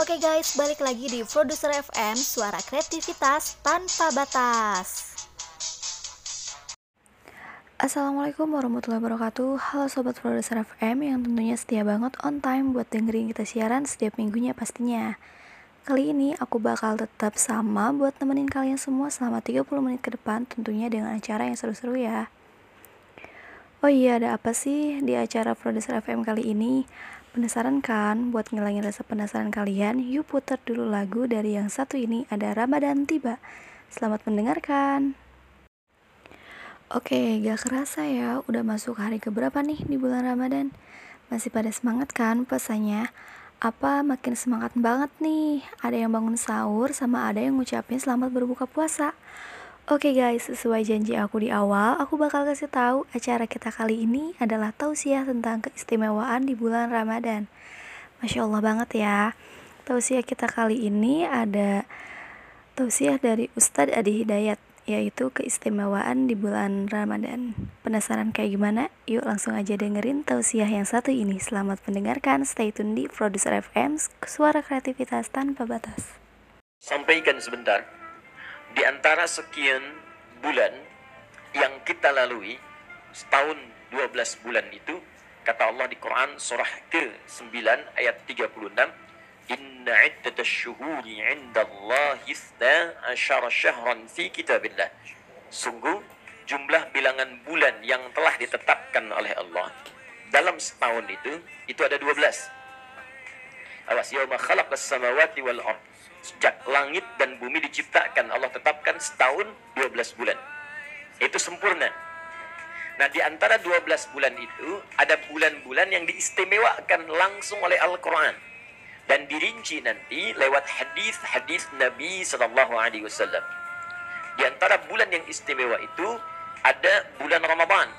Oke guys, balik lagi di Produser FM, suara kreativitas tanpa batas. Assalamualaikum warahmatullahi wabarakatuh Halo Sobat Produser FM yang tentunya setia banget on time buat dengerin kita siaran setiap minggunya pastinya Kali ini aku bakal tetap sama buat nemenin kalian semua selama 30 menit ke depan tentunya dengan acara yang seru-seru ya Oh iya ada apa sih di acara Produser FM kali ini? Penasaran kan? Buat ngilangin rasa penasaran kalian, yuk putar dulu lagu dari yang satu ini ada Ramadan Tiba Selamat mendengarkan Oke, gak kerasa ya, udah masuk hari keberapa nih di bulan Ramadan? Masih pada semangat kan pesannya? Apa makin semangat banget nih? Ada yang bangun sahur sama ada yang ngucapin selamat berbuka puasa. Oke guys, sesuai janji aku di awal, aku bakal kasih tahu acara kita kali ini adalah tausiah tentang keistimewaan di bulan Ramadan. Masya Allah banget ya. Tausiah kita kali ini ada tausiah dari Ustadz Adi Hidayat yaitu keistimewaan di bulan Ramadan. Penasaran kayak gimana? Yuk langsung aja dengerin tausiah yang satu ini. Selamat mendengarkan, stay tune di Producer FM, suara kreativitas tanpa batas. Sampaikan sebentar, di antara sekian bulan yang kita lalui, setahun 12 bulan itu, kata Allah di Quran surah ke-9 ayat 36, Inna iddata syuhuri inda Allah isna asyara syahran fi kitabillah. Sungguh jumlah bilangan bulan yang telah ditetapkan oleh Allah dalam setahun itu itu ada 12. Awas yauma khalaqas samawati wal ard. Sejak langit dan bumi diciptakan Allah tetapkan setahun 12 bulan. Itu sempurna. Nah, di antara 12 bulan itu ada bulan-bulan yang diistimewakan langsung oleh Al-Qur'an dan dirinci nanti lewat hadis-hadis Nabi Sallallahu Alaihi Wasallam. Di antara bulan yang istimewa itu ada bulan Ramadan.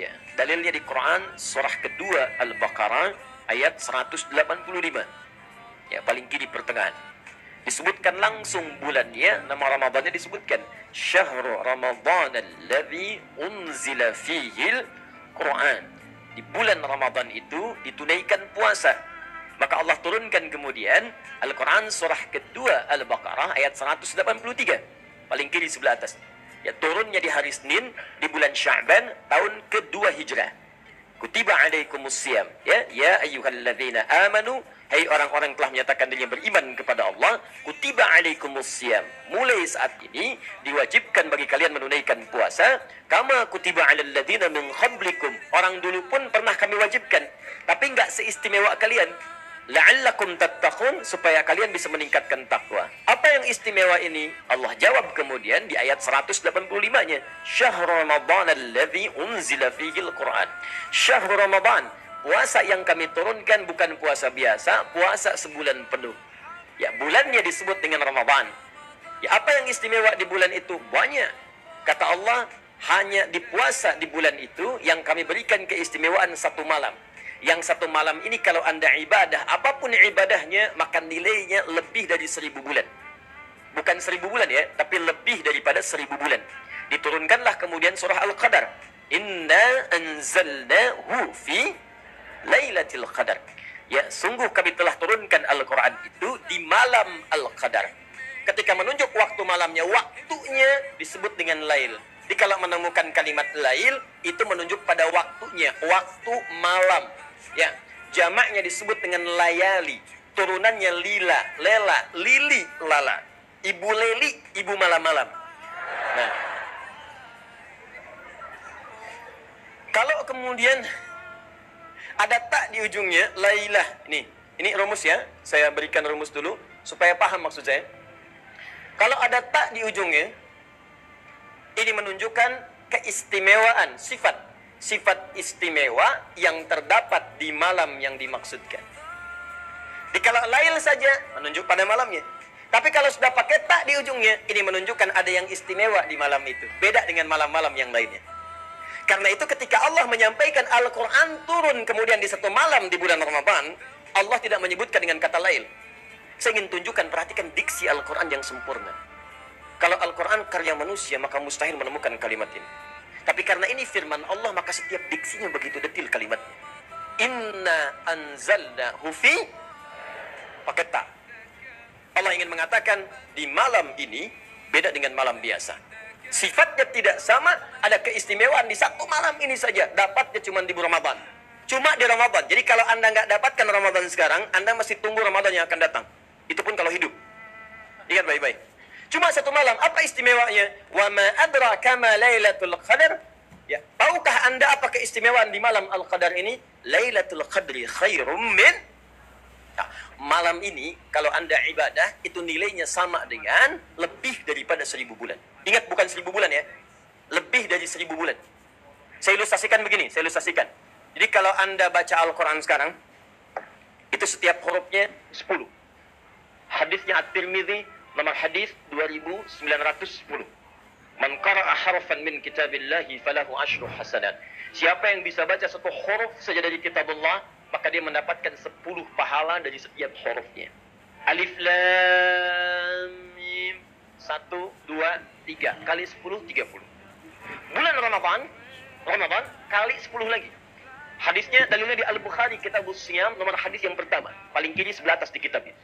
Ya, dalilnya di Quran surah kedua Al-Baqarah ayat 185. Ya, paling kiri pertengahan. Disebutkan langsung bulannya, nama Ramadannya disebutkan Syahrul Ramadan alladhi unzila fihil Quran. Di bulan Ramadan itu ditunaikan puasa maka Allah turunkan kemudian Al-Quran surah kedua Al-Baqarah ayat 183. Paling kiri sebelah atas. Ya, turunnya di hari Senin di bulan Sya'ban tahun kedua Hijrah. Kutiba alaikumus siyam. Ya, ya ayyuhalladzina amanu. Hai orang-orang telah menyatakan diri yang beriman kepada Allah. Kutiba alaikumus siyam. Mulai saat ini diwajibkan bagi kalian menunaikan puasa. Kama kutiba alal ladzina min qablikum. Orang dulu pun pernah kami wajibkan. Tapi enggak seistimewa kalian la'allakum tattaqun supaya kalian bisa meningkatkan takwa. Apa yang istimewa ini? Allah jawab kemudian di ayat 185-nya. Syahrul Ramadan alladzi unzila fihi al-Qur'an. Syahrul Ramadan, puasa yang kami turunkan bukan puasa biasa, puasa sebulan penuh. Ya, bulannya disebut dengan Ramadan. Ya, apa yang istimewa di bulan itu? Banyak. Kata Allah, hanya di puasa di bulan itu yang kami berikan keistimewaan satu malam yang satu malam ini kalau anda ibadah, apa pun ibadahnya, maka nilainya lebih dari seribu bulan. Bukan seribu bulan ya, tapi lebih daripada seribu bulan. Diturunkanlah kemudian surah Al-Qadar. Inna anzalnahu fi Lailatul Qadar. Ya, sungguh kami telah turunkan Al-Quran itu di malam Al-Qadar. Ketika menunjuk waktu malamnya, waktunya disebut dengan lail. Jadi kalau menemukan kalimat lail, itu menunjuk pada waktunya, waktu malam. Ya, jamaknya disebut dengan layali. Turunannya lila, lela, lili, lala. Ibu leli, ibu malam-malam. Nah, kalau kemudian ada tak di ujungnya, lailah. Ini, ini rumus ya. Saya berikan rumus dulu supaya paham maksud saya. Kalau ada tak di ujungnya, ini menunjukkan keistimewaan sifat sifat istimewa yang terdapat di malam yang dimaksudkan. Di kalau lail saja menunjuk pada malamnya. Tapi kalau sudah pakai tak di ujungnya, ini menunjukkan ada yang istimewa di malam itu. Beda dengan malam-malam yang lainnya. Karena itu ketika Allah menyampaikan Al-Quran turun kemudian di satu malam di bulan Ramadan, Allah tidak menyebutkan dengan kata lail. Saya ingin tunjukkan, perhatikan diksi Al-Quran yang sempurna. Kalau Al-Quran karya manusia, maka mustahil menemukan kalimat ini. Tapi karena ini firman Allah, maka setiap diksinya begitu detil kalimatnya. Inna anzalna hufi pakai tak. Allah ingin mengatakan di malam ini beda dengan malam biasa. Sifatnya tidak sama, ada keistimewaan di satu malam ini saja. Dapatnya cuma di Ramadan. Cuma di Ramadan. Jadi kalau Anda nggak dapatkan Ramadan sekarang, Anda masih tunggu Ramadan yang akan datang. Itu pun kalau hidup. Ingat baik-baik. Cuma satu malam. Apa istimewanya? Wa ma adraka ma lailatul qadar? Ya, tahukah Anda apa keistimewaan di malam Al-Qadar ini? Lailatul Qadri khairum min ya, malam ini kalau Anda ibadah itu nilainya sama dengan lebih daripada seribu bulan. Ingat bukan seribu bulan ya. Lebih dari seribu bulan. Saya ilustrasikan begini, saya ilustrasikan. Jadi kalau Anda baca Al-Quran sekarang, itu setiap hurufnya 10. Hadisnya At-Tirmidzi nomor hadis 2910. Man qara'a harfan min kitabillahi falahu asyru hasanat. Siapa yang bisa baca satu huruf saja dari kitabullah, maka dia mendapatkan 10 pahala dari setiap hurufnya. Alif lam mim 1 2 3 kali 10 30. Bulan Ramadan, Ramadan kali 10 lagi. Hadisnya dalilnya di Al-Bukhari kitab Siyam nomor hadis yang pertama, paling kiri sebelah atas di kitab ini.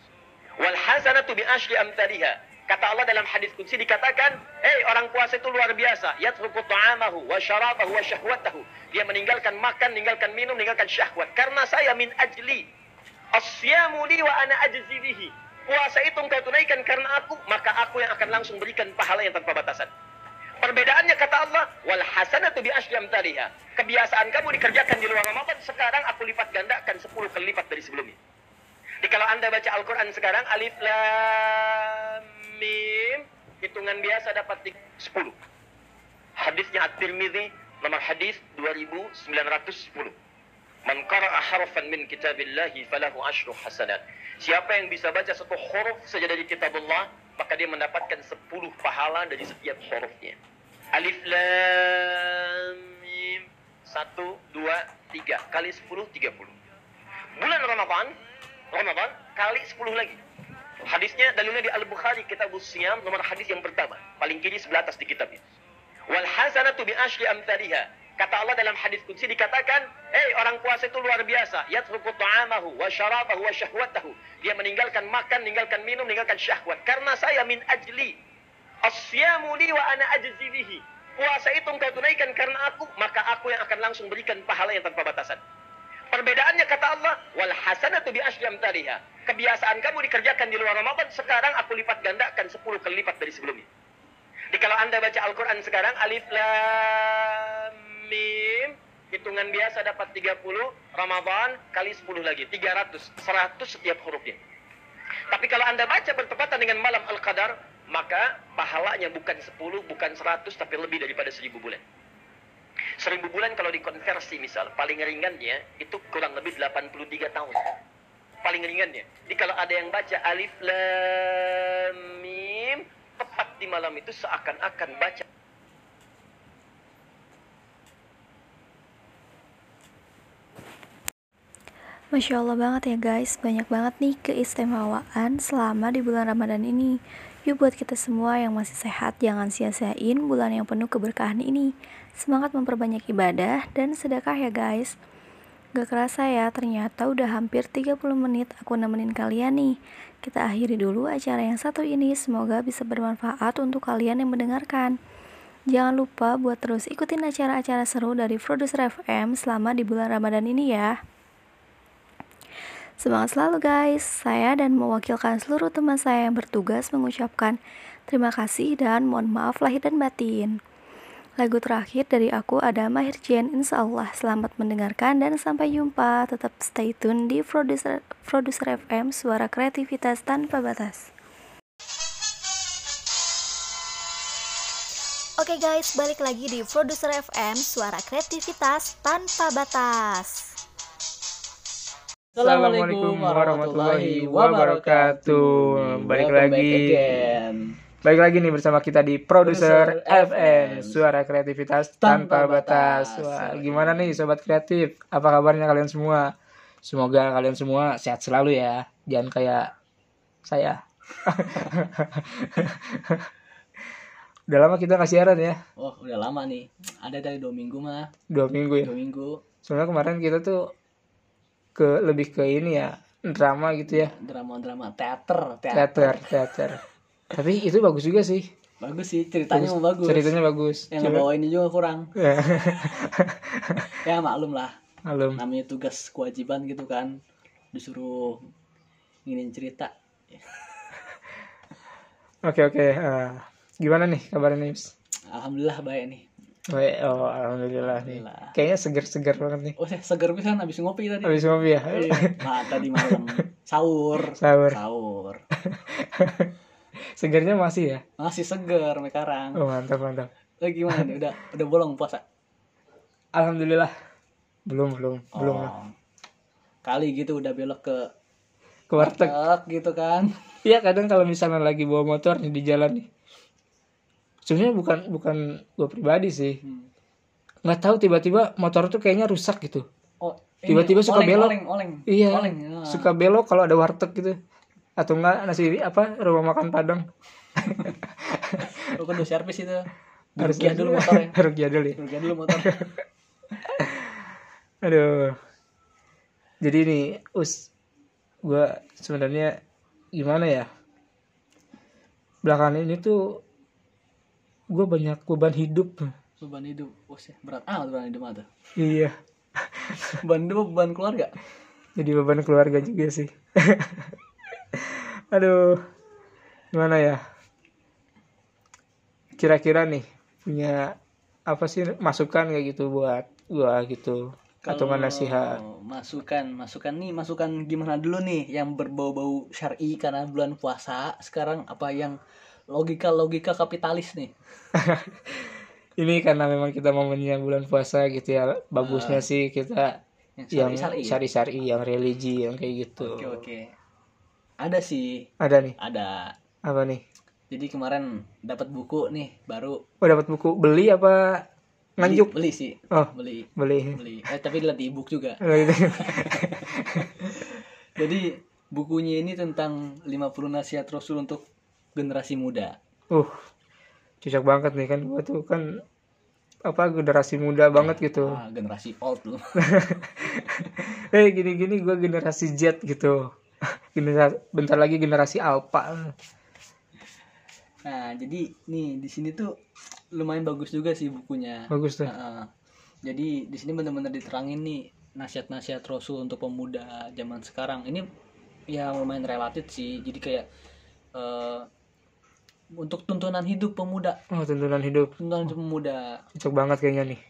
Wal hasanatu bi asyri amthaliha. Kata Allah dalam hadis kunci dikatakan, "Hei orang puasa itu luar biasa. Yatruku ta'amahu wa syarabahu wa syahwatahu." Dia meninggalkan makan, meninggalkan minum, meninggalkan syahwat. Karena saya min ajli. Asyamu li wa ana ajzi bihi. Puasa itu engkau tunaikan karena aku, maka aku yang akan langsung berikan pahala yang tanpa batasan. Perbedaannya kata Allah, wal hasanatu bi asyri amthaliha. Kebiasaan kamu dikerjakan di luar Ramadan, sekarang aku lipat gandakan 10 kali lipat dari sebelumnya. Jadi kalau Anda baca Al-Quran sekarang, Alif Lam Mim, hitungan biasa dapat 10. Hadisnya At-Tirmidzi, nomor hadis 2910. Man qara'a harfan min kitabillahi falahu asyru hasanat. Siapa yang bisa baca satu huruf saja dari kitabullah, maka dia mendapatkan 10 pahala dari setiap hurufnya. Alif Lam Mim 1 2 3 kali 10 30. Bulan Ramadan Ramadan kali 10 lagi. Hadisnya dalilnya di Al-Bukhari kitab Siyam nomor hadis yang pertama, paling kiri sebelah atas di kitab ini. Wal hasanatu bi asyri amthaliha. Kata Allah dalam hadis kunci dikatakan, "Hei orang puasa itu luar biasa. Yatruku ta'amahu wa syarabahu wa syahwatahu." Dia meninggalkan makan, meninggalkan minum, meninggalkan syahwat. Karena saya min ajli. Asyamu li wa ana ajzi bihi. Puasa itu engkau tunaikan karena aku, maka aku yang akan langsung berikan pahala yang tanpa batasan. Perbedaannya kata Allah, wal hasanatu bi asyri amthaliha. Kebiasaan kamu dikerjakan di luar Ramadan, sekarang aku lipat gandakan 10 kali lipat dari sebelumnya. Jadi kalau Anda baca Al-Qur'an sekarang alif lam mim hitungan biasa dapat 30, Ramadan kali 10 lagi, 300, 100 setiap hurufnya. Tapi kalau Anda baca bertepatan dengan malam Al-Qadar, maka pahalanya bukan 10, bukan 100, tapi lebih daripada 1000 bulan. Seribu bulan kalau dikonversi misal, paling ringannya itu kurang lebih 83 tahun. Paling ringannya. Jadi kalau ada yang baca alif lam mim, tepat di malam itu seakan-akan baca Masya Allah banget ya guys, banyak banget nih keistimewaan selama di bulan Ramadan ini. Yuk buat kita semua yang masih sehat, jangan sia-siain bulan yang penuh keberkahan ini. Semangat memperbanyak ibadah dan sedekah ya guys. Gak kerasa ya, ternyata udah hampir 30 menit aku nemenin kalian nih. Kita akhiri dulu acara yang satu ini, semoga bisa bermanfaat untuk kalian yang mendengarkan. Jangan lupa buat terus ikutin acara-acara seru dari Produser FM selama di bulan Ramadan ini ya. Semangat selalu guys, saya dan mewakilkan seluruh teman saya yang bertugas mengucapkan terima kasih dan mohon maaf lahir dan batin. Lagu terakhir dari aku ada Mahir Jen, insya Allah selamat mendengarkan dan sampai jumpa. Tetap stay tune di Produser, Produser FM, suara kreativitas tanpa batas. Oke guys, balik lagi di Produser FM, suara kreativitas tanpa batas. Assalamualaikum warahmatullahi wabarakatuh. Balik lagi. Balik lagi nih bersama kita di Produser FM, suara kreativitas tanpa batas. Wah, gimana nih sobat kreatif? Apa kabarnya kalian semua? Semoga kalian semua sehat selalu ya. Jangan kayak saya. Udah lama kita nggak siaran ya? Oh, udah lama nih. Ada dari dua minggu mah. Dua minggu ya. Dua minggu. Soalnya kemarin kita tuh ke lebih ke ini ya drama gitu ya drama-drama teater, teater. teater teater tapi itu bagus juga sih Bagus sih, ceritanya mau bagus. ceritanya bagus Yang Cuma- ngebawainnya juga kurang. Ya, Ya maklum lah, malum namanya tugas kewajiban gitu kan. Disuruh nginin cerita. oke oke eh, gimana nih kabarnya nih Alhamdulillah baik nih. Baik, oh alhamdulillah nih Alhamdulillah. kayaknya segar-segar banget nih Oh, saya seger pisan habis ngopi tadi. habis ngopi ya Iya. Nah, tadi malam sahur. sahur Sahur. Segarnya masih ya Masih seger mekarang. oh mantap mantap Lagi gimana nih? Udah udah bolong puasa? alhamdulillah belum belum belum lah. Oh. Kali gitu udah belok ke ke warteg gitu kan. Iya kadang kalau misalnya lagi bawa motor nih di jalan nih. Sebenarnya bukan bukan gue pribadi sih. Hmm. Nggak tahu tiba-tiba motor tuh kayaknya rusak gitu. Oh, Tiba-tiba suka oleng, belok. Oleng, oleng. Iya. Oleng. ah. Suka belok kalau ada warteg gitu. Atau enggak nasi apa rumah makan Padang. Lu kudu servis itu. Harus Rukiah dulu motornya. Rukiah dulu ya. Dulu motor. Aduh. Jadi nih us gua sebenarnya gimana ya? Belakangan ini tuh gue banyak beban hidup. beban hidup. Oh, sih, berat amat beban hidup tuh. Iya. Beban hidup beban keluarga. jadi beban keluarga juga sih aduh gimana ya kira-kira nih punya apa sih masukan kayak gitu buat gua gitu atau nggak nasihat Masukan, masukan nih, masukan gimana dulu nih yang berbau-bau syar'i karena bulan puasa. Sekarang apa yang logika-logika kapitalis nih? ini karena memang kita momennya bulan puasa gitu ya bagusnya sih kita Yang yang syar'i-syar'i ya? syari-syari yang religi yang kayak gitu Oke, oke. Ada sih, ada nih ada. apa nih Jadi kemarin dapat buku nih baru oh dapat buku beli apa beli, nganjuk beli sih. oh Beli, beli beli. Eh tapi lihat ebook juga. Oh, gitu. Jadi bukunya ini tentang 50 nasihat Rasul untuk generasi muda. uh cocok banget nih kan gua tuh kan apa generasi muda banget gitu Ah, generasi old lu. eh gini-gini gue generasi Z gitu generasi bentar lagi generasi Alpha Nah, jadi nih di sini tuh lumayan bagus juga sih bukunya. bagus tuh Heeh. Jadi di sini benar-benar diterangin nih nasihat-nasihat Rasul untuk pemuda zaman sekarang. Ini ya lumayan relatif sih. Jadi kayak eh, untuk tuntunan hidup pemuda, oh tuntunan hidup tuntunan hidup pemuda. cocok banget kayaknya nih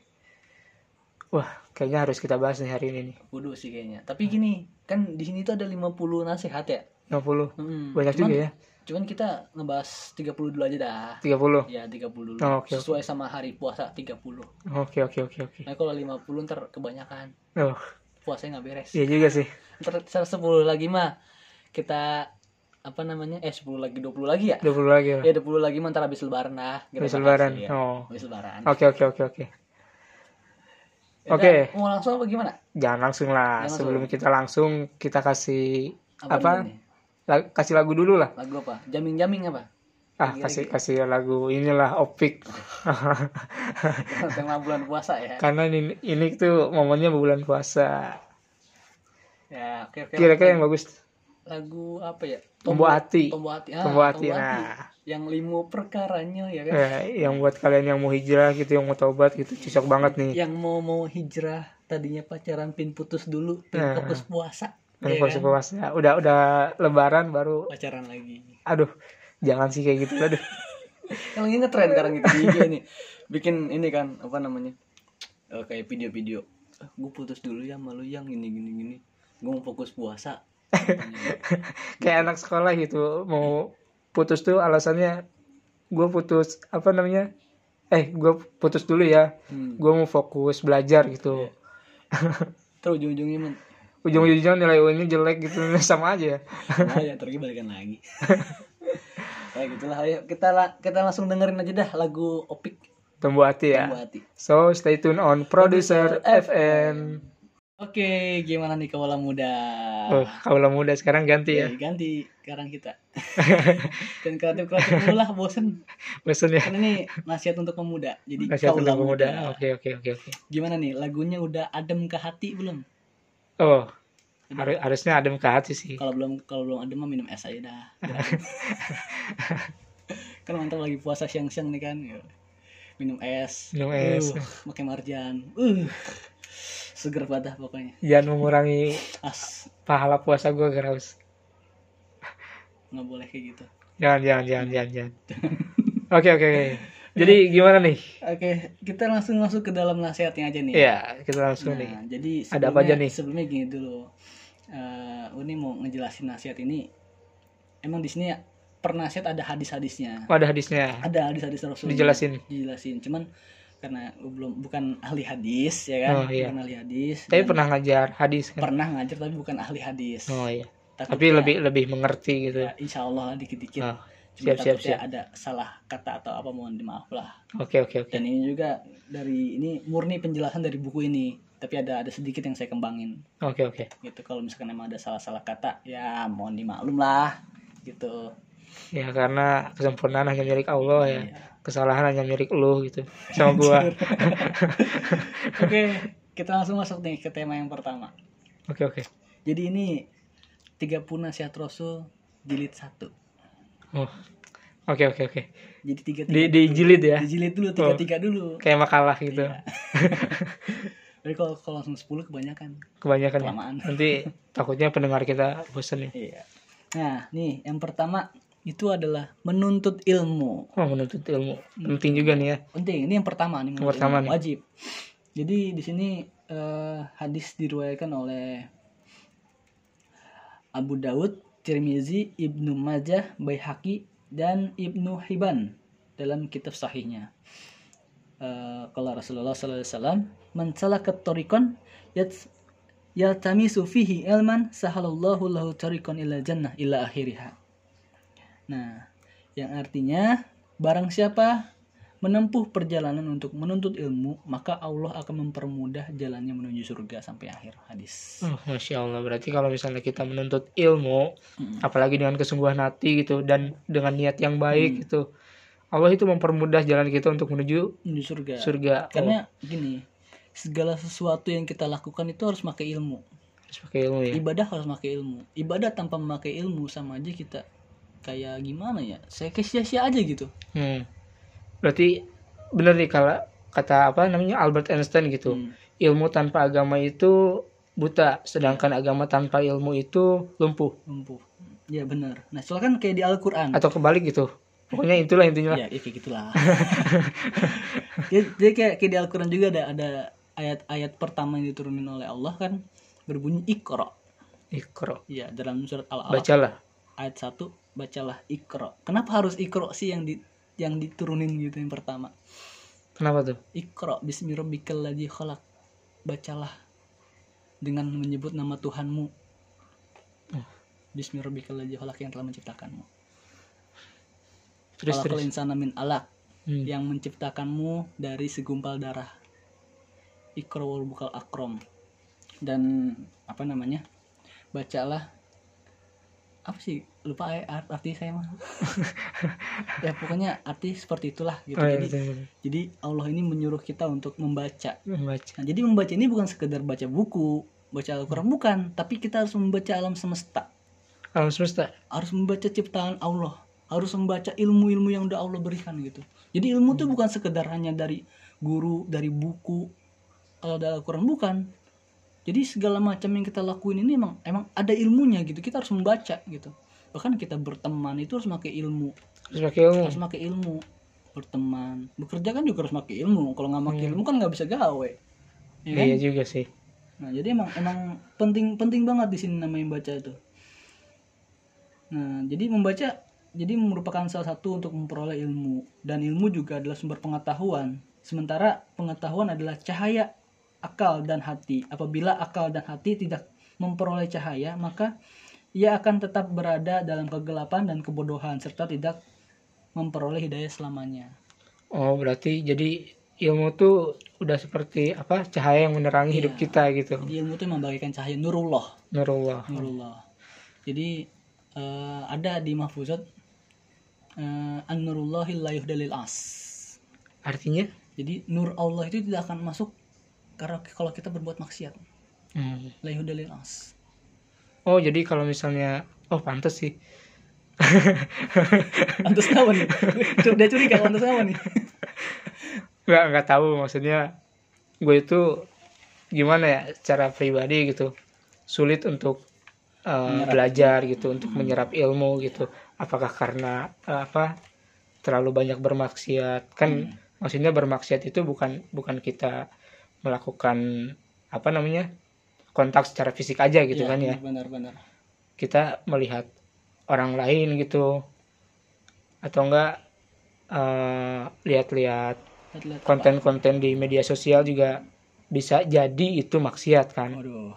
wah kayaknya harus kita bahas nih hari ini nih Kudu sih kayaknya. Tapi gini, kan di sini tuh ada 50 nasihat ya. 50 Mm-mm. banyak Cuman- juga ya Cuman kita ngebahas 30 dulu aja dah. 30 Ya 30 dulu. Oh, oke. Sesuai sama hari puasa 30. oke oke oke oke Nah kalau 50 ntar kebanyakan. oh Puasanya nggak beres. iya juga sih Ntar 10 lagi mah kita apa namanya eh 10 lagi 20 lagi ya 20 lagi lah ya 20 lagi mah ntar habis lebaran lah Habis lebaran, iya. oh. habis lebaran oke oke oke oke Ya oke. Udah, mau langsung apa gimana? Jangan langsung lah. Jangan sebelum langsung. kita langsung kita kasih apa, Apa? dulu nih? la- kasih lagu dulu lah. Lagu apa? Jaming jaming apa? Ah kasih kasih lagu inilah opik. Tema bulan puasa ya? Karena ini ini tuh momennya bulan puasa. Ya oke oke kira-kira yang bagus? Lagu apa ya? Tombo hati. tombo hati ah, Tombo hati, Tombo nah. Yang limo perkaranya ya kan? Eh, yang buat kalian yang mau hijrah gitu yang mau taubat gitu cocok banget nih. Yang mau mau hijrah tadinya pacaran pin putus dulu pin Nah. fokus puasa yang ya puasa kan? puasa. Udah udah lebaran baru pacaran lagi. Aduh jangan sih kayak gitu aduh. Yang lagi ngetren sekarang gitu di IG ini bikin ini kan apa namanya Eh, kayak video-video. Gue putus dulu ya malu yang gini gini gini. Gue mau fokus puasa. Kayak anak sekolah gitu mau putus tuh alasannya gue putus apa namanya eh gue putus dulu ya. Hmm. gue mau fokus belajar gitu. Terus ujung-ujungnya men ujung-ujungnya nilai UN-nya jelek gitu sama aja. Nah, ya terus balikan lagi. Kayak gitulah. Ayo kita la- kita langsung dengerin aja dah lagu opik. Tumbuh hati ya. Tombo hati. So stay tune on producer FM oke gimana nih kaula muda? Oh kalau muda sekarang ganti ya? Oke, ganti sekarang kita. Dan kreatif kreatif dulu lah bosen. Bosan ya? Kan ini nasihat untuk pemuda. Jadi Nasihat kaula untuk muda. Pemuda oke oke oke oke. Gimana nih lagunya udah adem ke hati belum? Oh Har- harusnya adem ke hati sih. Kalau belum kalau belum ada mah minum es aja dah. Kan mantap lagi puasa siang-siang nih kan. Minum es. Minum es. uh, pakai marjan. Uh seger pada pokoknya jangan mengurangi as pahala puasa gue Graus nggak boleh kayak gitu jangan jangan jangan jangan jangan oke oke oke jadi gimana nih oke kita langsung masuk ke dalam nasihatnya aja nih Iya kita langsung Nah, nih jadi Ada apa aja nih? Sebelumnya gini dulu. Eh Uni mau ngejelasin nasihat ini. Emang di sini per nasihat ada hadis-hadisnya. oh, ada hadisnya Ada hadis-hadis Rasul. Dijelasin. Dijelasin. Cuman karena gua belum bukan ahli hadis ya kan? Oh, iya. Bukan ahli hadis. tapi dan pernah ngajar hadis kan pernah ngajar tapi bukan ahli hadis. oh iya tapi lebih lebih mengerti gitu ya, insya Allah dikit-dikit. Oh, siap, siap, siap. ada salah kata atau apa mohon dimaaf lah. oke oke oke Dan ini juga dari ini murni penjelasan dari buku ini. Tapi ada ada sedikit yang saya kembangin. oke oke gitu kalau misalkan emang ada salah-salah kata ya mohon dimaklum lah gitu ya karena kesempurnaan hanya milik Allah ya Iya. Kesalahan hanya milik lu gitu sama gua. Oke kita langsung masuk nih ke tema yang pertama. Oke oke. Jadi ini 30 nasihat Rasul jilid satu. Oh. Oke oke oke. Jadi tiga di di jilid ya? Dijilid dulu tiga tiga dulu. Kayak makalah gitu. Iya. tapi kalau kalau langsung 10 kebanyakan. Kebanyakan ya. Kelamaan. nanti takutnya pendengar kita bosan nih. Iya. Nah nih yang pertama itu adalah menuntut ilmu oh menuntut ilmu penting juga nih ya penting ini yang pertama nih Yang pertama ilmu, nih. wajib jadi di sini eh, hadis diriwayatkan oleh Abu Daud, Tirmizi, Ibnu Majah, Baihaqi dan Ibnu Hibban dalam kitab sahihnya. Eh, kalau Rasulullah SAW mencelakat torikon yat yaltamisu fihi ilman sahalallahu lahu tarikon ila jannah ila akhiriha. Nah, yang artinya barang siapa menempuh perjalanan untuk menuntut ilmu, maka Allah akan mempermudah jalannya menuju surga sampai akhir hadis. Oh, Masya Allah berarti kalau misalnya kita menuntut ilmu Mm. apalagi dengan kesungguhan hati gitu dan dengan niat yang Hmm. baik gitu Allah itu mempermudah jalan kita untuk menuju Menuju surga. surga oh, Karena gini, segala sesuatu yang kita lakukan itu harus pakai ilmu. harus pakai ilmu ya Ibadah harus pakai ilmu. Ibadah tanpa memakai ilmu sama aja kita kayak gimana ya? Saya kayak sia-sia aja gitu. Hmm. berarti bener nih kalau kata apa namanya Albert Einstein gitu Hmm. ilmu tanpa agama itu buta sedangkan agama tanpa ilmu itu lumpuh Lumpuh. Ya benar. Nah, soalnya kan kayak di Al-Qur'an. atau kebalik gitu pokoknya itulah intinya Ya, ya kayak gitulah. jadi, jadi kayak, kayak di Al-Quran juga ada ada ayat-ayat pertama yang diturunin oleh Allah kan berbunyi ikro. ikro Ya, dalam surat Al-Alaq bacalah ayat 1 bacalah ikro. Kenapa harus ikro sih yang di yang diturunin gitu yang pertama? kenapa tuh Ikro bismi rabbikal ladzi khalaq. Bacalah dengan menyebut nama Tuhanmu. Bismi rabbikal ladzi khalaq yang telah menciptakanmu. terus Khalaqal terus insana min alaq. Hmm. yang menciptakanmu dari segumpal darah. Wal bukal akrom. Dan apa namanya? Bacalah apa sih? Lupa ya art- arti saya mah. Ya pokoknya arti seperti itulah gitu. Oh, iya, jadi jadi Allah ini menyuruh kita untuk membaca. Membaca. Nah, jadi membaca ini bukan sekedar baca buku baca Al-Quran bukan. Tapi kita harus membaca alam semesta. Alam semesta. Harus membaca ciptaan Allah. Harus membaca ilmu-ilmu yang udah Allah berikan gitu. Jadi ilmu tuh bukan sekedar hanya dari guru dari buku. Kalau dari Al-Quran bukan jadi segala macam yang kita lakuin ini emang emang ada ilmunya gitu. Kita harus membaca gitu. Bahkan kita berteman itu harus pakai ilmu. Terus pakai ilmu. Harus pakai ilmu. Berteman. Bekerja kan juga harus pakai ilmu. Kalau nggak pakai ilmu kan nggak bisa gawe. Ya kan? iya juga sih. Nah, jadi emang emang penting penting banget di sini namanya baca itu. Nah, jadi membaca jadi merupakan salah satu untuk memperoleh ilmu. Dan ilmu juga adalah sumber pengetahuan. Sementara pengetahuan adalah cahaya akal dan hati. Apabila akal dan hati tidak memperoleh cahaya, maka ia akan tetap berada dalam kegelapan dan kebodohan serta tidak memperoleh hidayah selamanya. oh berarti jadi ilmu tuh udah seperti apa cahaya yang menerangi Iya. hidup kita gitu Jadi ilmu itu membagikan cahaya nurullah. nurullah Nurullah. Jadi eh, ada di mahfuzat eh, an-nurullahi la yuhdalil as. artinya Jadi nur Allah itu tidak akan masuk karena kalau kita berbuat maksiat. hmm. Yuhdalil as. oh jadi kalau misalnya oh pantas sih Pantes apa nih? Dia curiga pantes apa nih? nggak nggak tahu maksudnya gue itu gimana ya secara pribadi gitu sulit untuk uh, Menyerap. belajar gitu untuk menyerap ilmu gitu apakah karena uh, apa terlalu banyak bermaksiat kan maksudnya bermaksiat itu bukan bukan kita melakukan apa namanya kontak secara fisik aja gitu Iya, kan ya Benar-benar. kita melihat orang lain gitu atau enggak eh, lihat-lihat konten-konten di media sosial juga bisa jadi itu maksiat kan Waduh.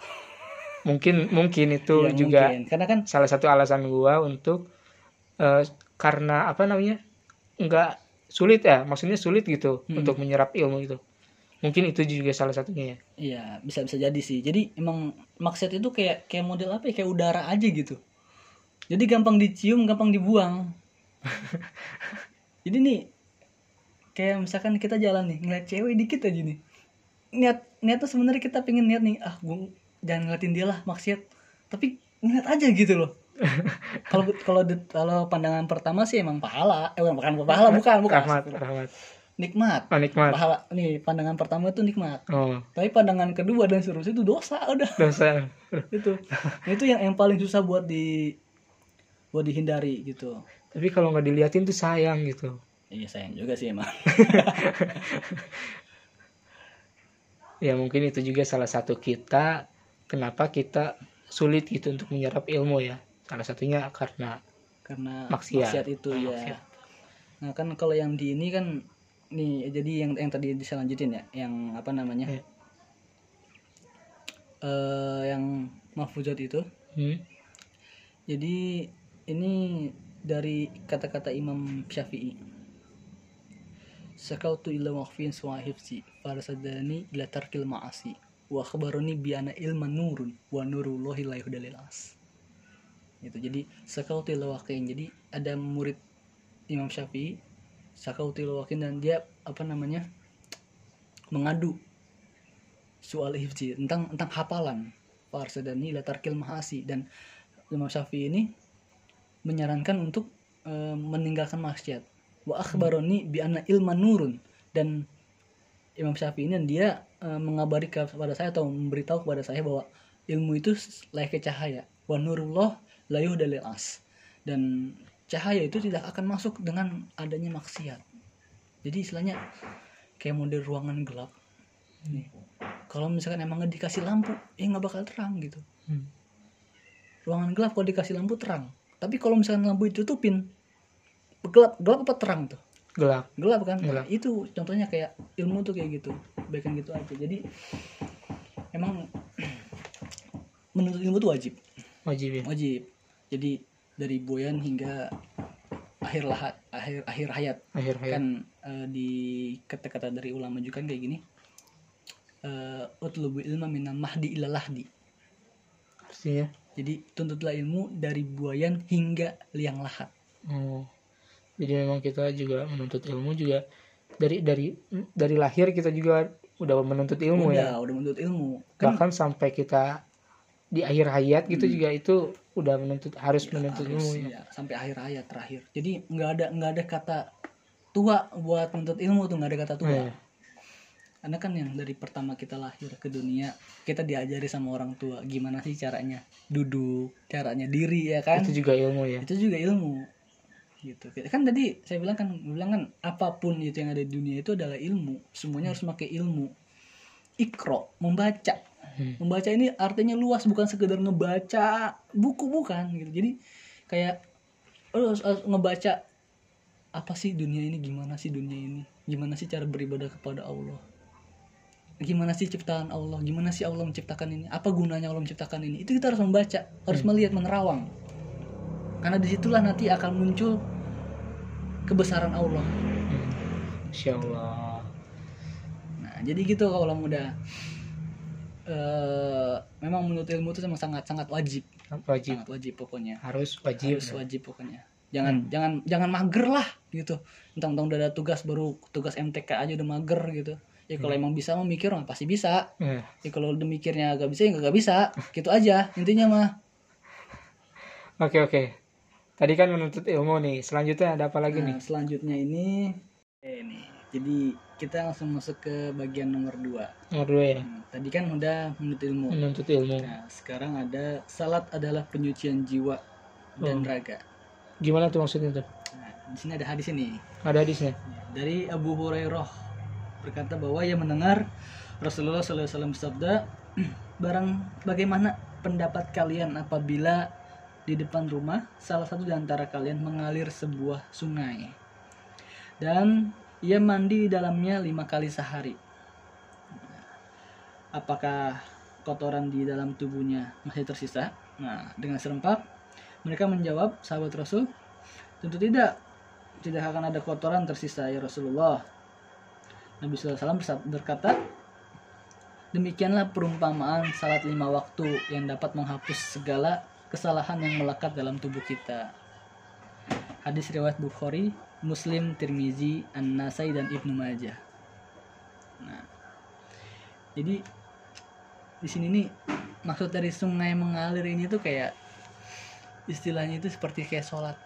mungkin mungkin itu Iya, juga mungkin. karena kan salah satu alasan gua untuk eh, karena apa namanya enggak sulit ya maksudnya sulit gitu Hmm. untuk menyerap ilmu itu mungkin itu juga salah satunya ya Iya, bisa bisa jadi sih. Jadi emang maksiat itu kayak kayak model apa ya? Kayak udara aja gitu. Jadi gampang dicium, gampang dibuang. Jadi nih kayak misalkan kita jalan nih ngeliat cewek dikit aja nih. Niat niat tuh sebenarnya kita pengen niat nih, ah gue jangan ngeliatin dia lah maksiat. Tapi ngeliat aja gitu loh. Kalau kalau kalau pandangan pertama sih emang pahala, eh bukan pahala, bukan, bukan. rahmat rahmat Nikmat. oh nikmat Pahala nih pandangan pertama itu nikmat. oh Tapi pandangan kedua dan seterusnya itu dosa udah dosa itu. Nah, itu yang yang paling susah buat di buat dihindari gitu. tapi kalau nggak diliatin tuh sayang gitu Iya sayang juga sih emang. ya mungkin itu juga salah satu kita kenapa kita sulit gitu untuk menyerap ilmu ya salah satunya karena Karena Maksiat. maksiat, itu ya. maksiat. Nah kan kalau yang di ini kan nih jadi yang yang tadi bisa lanjutin ya, yang apa namanya? Iya. eh yang mahfuzat itu. hmm, Jadi ini dari kata-kata Imam Syafi'i. Sakautu ila waqfin suwa hifzi farsadani ila tarkil ma'asi wa khabarani bi ana ilma nurun wa nurullahi la yuhdalil as. Gitu. Jadi sakautu ila waqin. Jadi ada murid Imam Syafi'i sakautu ila waqin dan dia apa namanya? mengadu soal hifzi tentang tentang hafalan farsadani ila tarkil ma'asi dan Imam Syafi'i ini menyarankan untuk eh, meninggalkan maksiat. Wa akhbaroni bi anna ilman nurun dan Imam Syafi'i ini dia eh, mengabari kepada saya atau memberitahu kepada saya bahwa ilmu itu layaknya cahaya. Wa nurullah la yuhdalil as. Dan cahaya itu tidak akan masuk dengan adanya maksiat. Jadi istilahnya kayak model ruangan gelap. Nih. Kalau misalkan emang dikasih lampu, ya nggak bakal terang gitu hmm. ruangan gelap kalau dikasih lampu terang tapi kalau misalkan lampu ditutupin gelap gelap apa terang tuh gelap gelap kan Gelap. Nah, itu contohnya kayak ilmu tuh kayak gitu baikkan gitu aja jadi emang menuntut ilmu tuh wajib wajib ya wajib jadi dari boyan hingga akhir lahat akhir akhir hayat. Akhir hayat. Kan eh, di kata-kata dari ulama juga kan kayak gini eh utlubu ilma minal mahdi ila lahdi. Artinya? Jadi tuntutlah ilmu dari buayan hingga liang lahat. Oh. Jadi memang kita juga menuntut ilmu juga dari dari dari lahir kita juga udah menuntut ilmu udah ya? Udah menuntut ilmu. Kan bahkan sampai kita di akhir hayat gitu juga itu udah menuntut harus menuntut harus, ilmu ya. ya, sampai akhir hayat terakhir. Jadi nggak ada nggak ada kata tua buat menuntut ilmu tuh nggak ada kata tua. Iya. karena kan yang dari pertama kita lahir ke dunia kita diajari sama orang tua. Gimana sih caranya duduk caranya diri ya kan? Itu juga ilmu ya. Itu juga ilmu. Gitu. Kan tadi saya bilang kan bilang kan apa pun itu yang ada di dunia itu adalah ilmu. Semuanya harus pakai ilmu. Ikro membaca Hmm. membaca ini artinya luas bukan sekedar ngebaca buku bukan gitu. Jadi kayak lo harus, harus ngebaca apa sih dunia ini gimana sih dunia ini? Gimana sih cara beribadah kepada Allah? Gimana sih ciptaan Allah? Gimana sih Allah menciptakan ini? Apa gunanya Allah menciptakan ini? Itu kita harus membaca harus melihat menerawang. Karena di situlah nanti akan muncul kebesaran Allah. Hmm. Insya Allah. Nah jadi gitu kalau udah eh memang menurut ilmu itu memang sangat sangat wajib. Wajib. Sangat wajib pokoknya. Harus wajib harus wajib. pokoknya. Jangan jangan jangan mager lah gitu. Tentang udah ada tugas baru tugas MTK aja udah mager gitu. Ya kalau emang bisa mah mikir mah pasti bisa. Eh, ya kalau udah mikirnya gak bisa ya gak bisa. Gitu aja intinya mah. Oke oke. Tadi kan menuntut ilmu nih. Selanjutnya ada apa lagi Nah, nih? selanjutnya ini ini. Jadi kita langsung masuk ke bagian nomor dua. Nomor dua ya. Hmm, tadi kan udah menuntut ilmu. Menuntut ilmu. Nah, sekarang ada salat adalah penyucian jiwa dan Oh. raga. Gimana tuh maksudnya tuh? Nah, di sini ada hadis ini Ada hadisnya. dari Abu Hurairah berkata bahwa ia mendengar Rasulullah SAW bersabda, barang bagaimana pendapat kalian apabila di depan rumah salah satu di antara kalian mengalir sebuah sungai dan ia mandi di dalamnya lima kali sehari. Apakah kotoran di dalam tubuhnya masih tersisa? Nah, dengan serempak mereka menjawab, sahabat Rasul, tentu tidak. Tidak akan ada kotoran tersisa ya Rasulullah. Nabi SAW berkata, demikianlah perumpamaan salat lima waktu yang dapat menghapus segala kesalahan yang melekat dalam tubuh kita. Hadis riwayat Bukhari, Muslim, Tirmizi, An-Nasai dan Ibnu Majah. Nah, jadi di sini nih maksud dari sungai mengalir ini tuh kayak istilahnya itu seperti kayak sholat.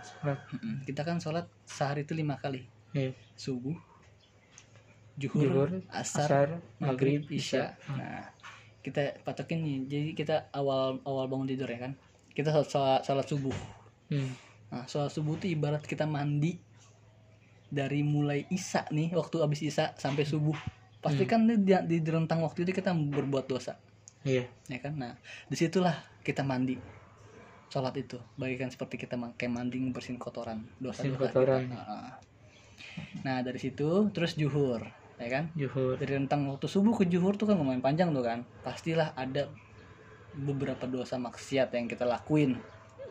Sholat. Kita kan sholat sehari itu lima kali. Iya. Subuh, Zuhur, juhur, asar, Asar, maghrib, isya. isya. Nah, kita patokin nih. Jadi kita awal awal bangun tidur ya kan. Kita sholat, sholat, sholat subuh. Hmm. Nah, sholat subuh itu ibarat kita mandi dari mulai isya nih, waktu habis isya sampai subuh. Pasti kan di, di, di rentang waktu itu kita berbuat dosa, Iya. ya kan? Nah, di situlah kita mandi. Sholat itu, bagikan seperti kita kayak mandi bersihin kotoran, dosa Bersihin kotoran. kita. Nah, Nah, dari situ terus juhur, ya kan? Zuhur. dari rentang waktu subuh ke juhur tuh kan lumayan panjang tuh kan pastilah ada beberapa dosa maksiat yang kita lakuin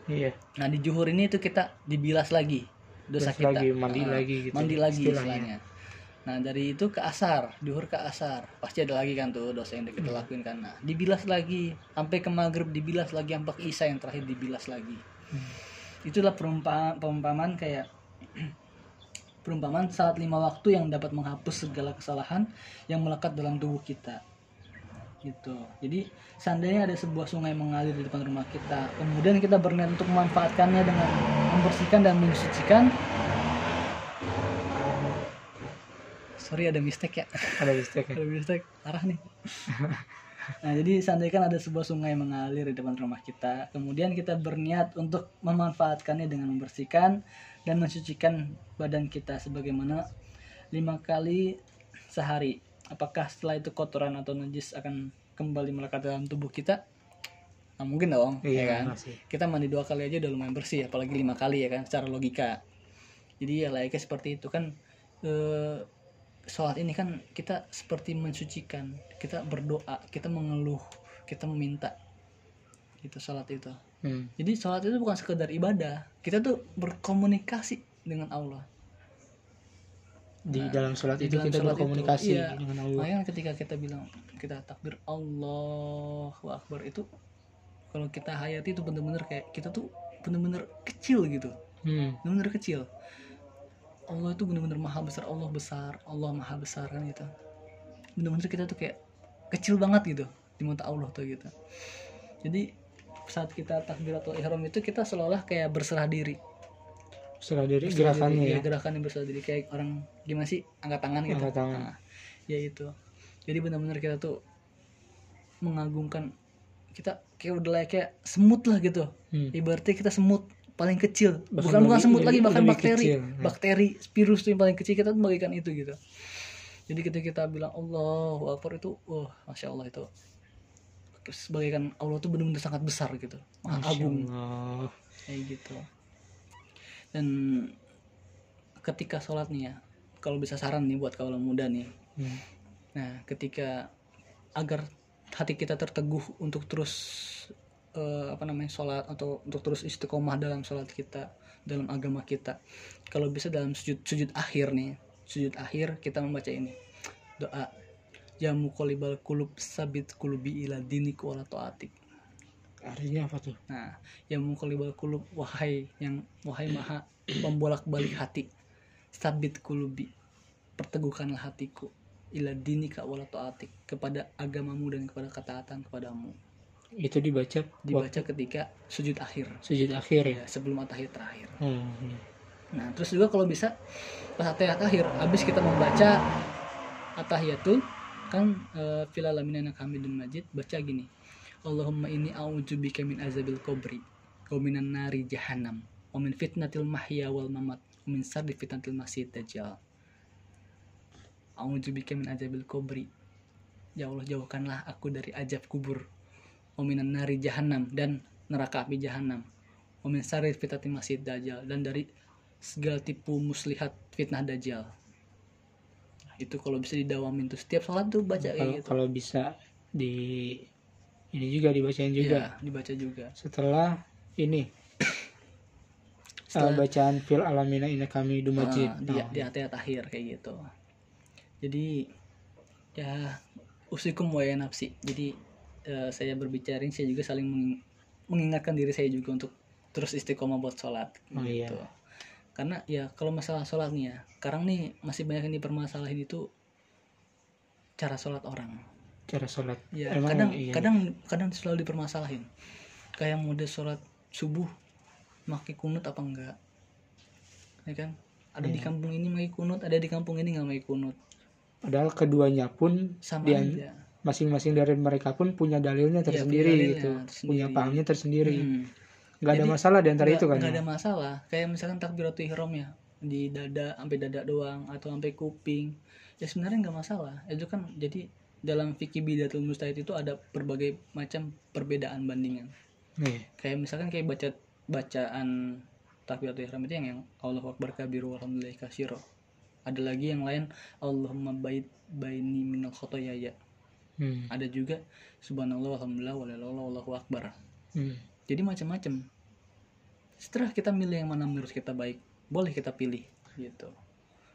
Iya. nah di juhur ini tuh kita dibilas lagi dosa Terus kita lagi mandi Ah, lagi gitu. mandi lagi istilahnya. istilahnya nah dari itu ke asar juhur ke asar pasti ada lagi kan tuh dosa yang kita Hmm. lakuin kan nah dibilas lagi sampai ke maghrib dibilas lagi sampai ke isya yang terakhir dibilas lagi Hmm. itulah perumpamaan perumpamaan kayak perumpamaan saat lima waktu yang dapat menghapus segala kesalahan yang melekat dalam tubuh kita gitu. Jadi seandainya ada sebuah sungai mengalir di depan rumah kita kemudian kita berniat untuk memanfaatkannya dengan membersihkan dan mensucikan. Sorry ada mistake ya? Ada mistake ya? ada mistake. Parah nih. Nah jadi seandainya kan ada sebuah sungai mengalir di depan rumah kita kemudian kita berniat untuk memanfaatkannya dengan membersihkan dan mensucikan badan kita sebagaimana lima kali sehari apakah setelah itu kotoran atau najis akan kembali melekat dalam tubuh kita? Nah, mungkin dong ya Iya, kan? masih. kita mandi dua kali aja udah lumayan bersih apalagi lima kali ya kan? Secara logika. Jadi ya layaknya seperti itu kan eh, sholat ini kan kita seperti mensucikan kita berdoa kita mengeluh kita meminta. Itu sholat itu. Hmm. jadi sholat itu bukan sekedar ibadah. Kita tuh berkomunikasi dengan Allah Di Nah, dalam sholat itu dalam kita sholat itu, berkomunikasi iya. dengan Allah. makanya ketika kita bilang kita takbir Allahu Akbar itu kalau kita hayati itu bener-bener kayak kita tuh bener-bener kecil gitu Hmm. bener-bener kecil Allah itu bener-bener maha besar Allah besar Allah maha besar kan gitu bener-bener kita tuh kayak kecil banget gitu di mata Allah tuh gitu jadi saat kita takbiratul ihram itu kita seolah kayak berserah diri Serah diri Berserah gerakannya diri, ya. iya, gerakan yang berserah diri kayak orang gimana sih angkat tangan gitu Angkat tangan. Nah, ya itu jadi benar-benar kita tuh mengagungkan kita kayak udah kayak semut lah gitu Hmm. ibaratnya kita semut paling kecil Bahkan bukan bukan lebih- semut lagi bahkan lebih bakteri kecil. Hmm. bakteri virus tuh yang paling kecil kita tuh bagikan itu gitu jadi ketika kita bilang Allahu Akbar itu wah masya Allah itu sebagaikan Allah tuh benar-benar sangat besar gitu maha agung Allah. kayak gitu dan ketika sholat nih ya kalau bisa saran nih buat kaula muda nih. Hmm. nah ketika agar hati kita terteguh untuk terus eh, apa namanya sholat atau untuk terus istiqomah dalam sholat kita dalam agama kita. Kalau bisa dalam sujud sujud akhir nih sujud akhir kita membaca ini. Doa. Ya muqallibal kulub sabit kulubi ila dinik wala taatik Artinya apa tuh? Nah, yang mengkolibal kulub wahai yang wahai maha membolak balik hati. Sabit kulubi. Perteguhkanlah hatiku ila dinika wala taatik kepada agamamu dan kepada ketaatan kepadamu. itu dibaca dibaca waktu ketika sujud akhir sujud akhir ya ya sebelum atahiyat terakhir iya. nah terus juga kalau bisa pas atahiyat akhir habis kita membaca atahiyatul kan uh, fil hamidun majid baca gini Allahumma ini a'udzubika min azabil kubri wa minan nari jahannam wa min fitnatil mahya wal mamat wa min sarri fitnatil masih dajjal. A'udzubika min azabil kubri ya Allah jauhkanlah aku dari ajab kubur. Wa minan nari jahannam dan neraka api jahannam. Wa min sarri fitnatil masih dajjal dan dari segala tipu muslihat fitnah dajjal. Itu kalau bisa didawamin tuh setiap sholat tuh baca kalau kayak gitu. kalau bisa di ini juga dibacain juga. Iya, dibaca juga. Setelah ini Setelah- uh, bacaan fil alamina ini kami du majid. Ah, di, Oh, di atayat akhir kayak gitu. Jadi ya usikum wa ya nafsi. Jadi eh, saya berbicara ini saya juga saling meng- mengingatkan diri saya juga untuk terus istiqomah buat sholat Oh, iya. gitu. Karena ya kalau masalah sholat nih ya sekarang nih masih banyak yang dipermasalahin itu cara sholat orang cara sholat. Ya Emang kadang iya. kadang kadang selalu dipermasalahin. Kayak mode sholat subuh pakai kunut apa enggak? Ya kan? Ada di Iya. kampung ini pakai kunut ada di kampung ini nggak pakai kunut. Padahal keduanya pun sama di aja. masing-masing dari mereka pun punya dalilnya Iya, tersendiri punya dalilnya gitu. Tersendiri. punya pahamnya tersendiri. Hmm. nggak ada Jadi, masalah di antara nggak- itu kan nggak ya? ada masalah. Kayak misalkan takbiratul ihram ya di dada sampai dada doang atau sampai kuping. Ya sebenarnya nggak masalah. Itu kan jadi dalam fikih bidatul mustahid itu ada berbagai macam perbedaan bandingan. Nih, kayak misalkan kayak baca bacaan takbiratul ihram itu yang yang Allahu akbar kabiru walhamdulillahi katsira ada lagi yang lain Allahumma bait baini minal khotoyaya. Hmm, ada juga subhanallah walhamdulillah walallah wallahu akbar. Hmm. jadi macam-macam. Setelah kita milih yang mana menurut kita baik boleh kita pilih gitu.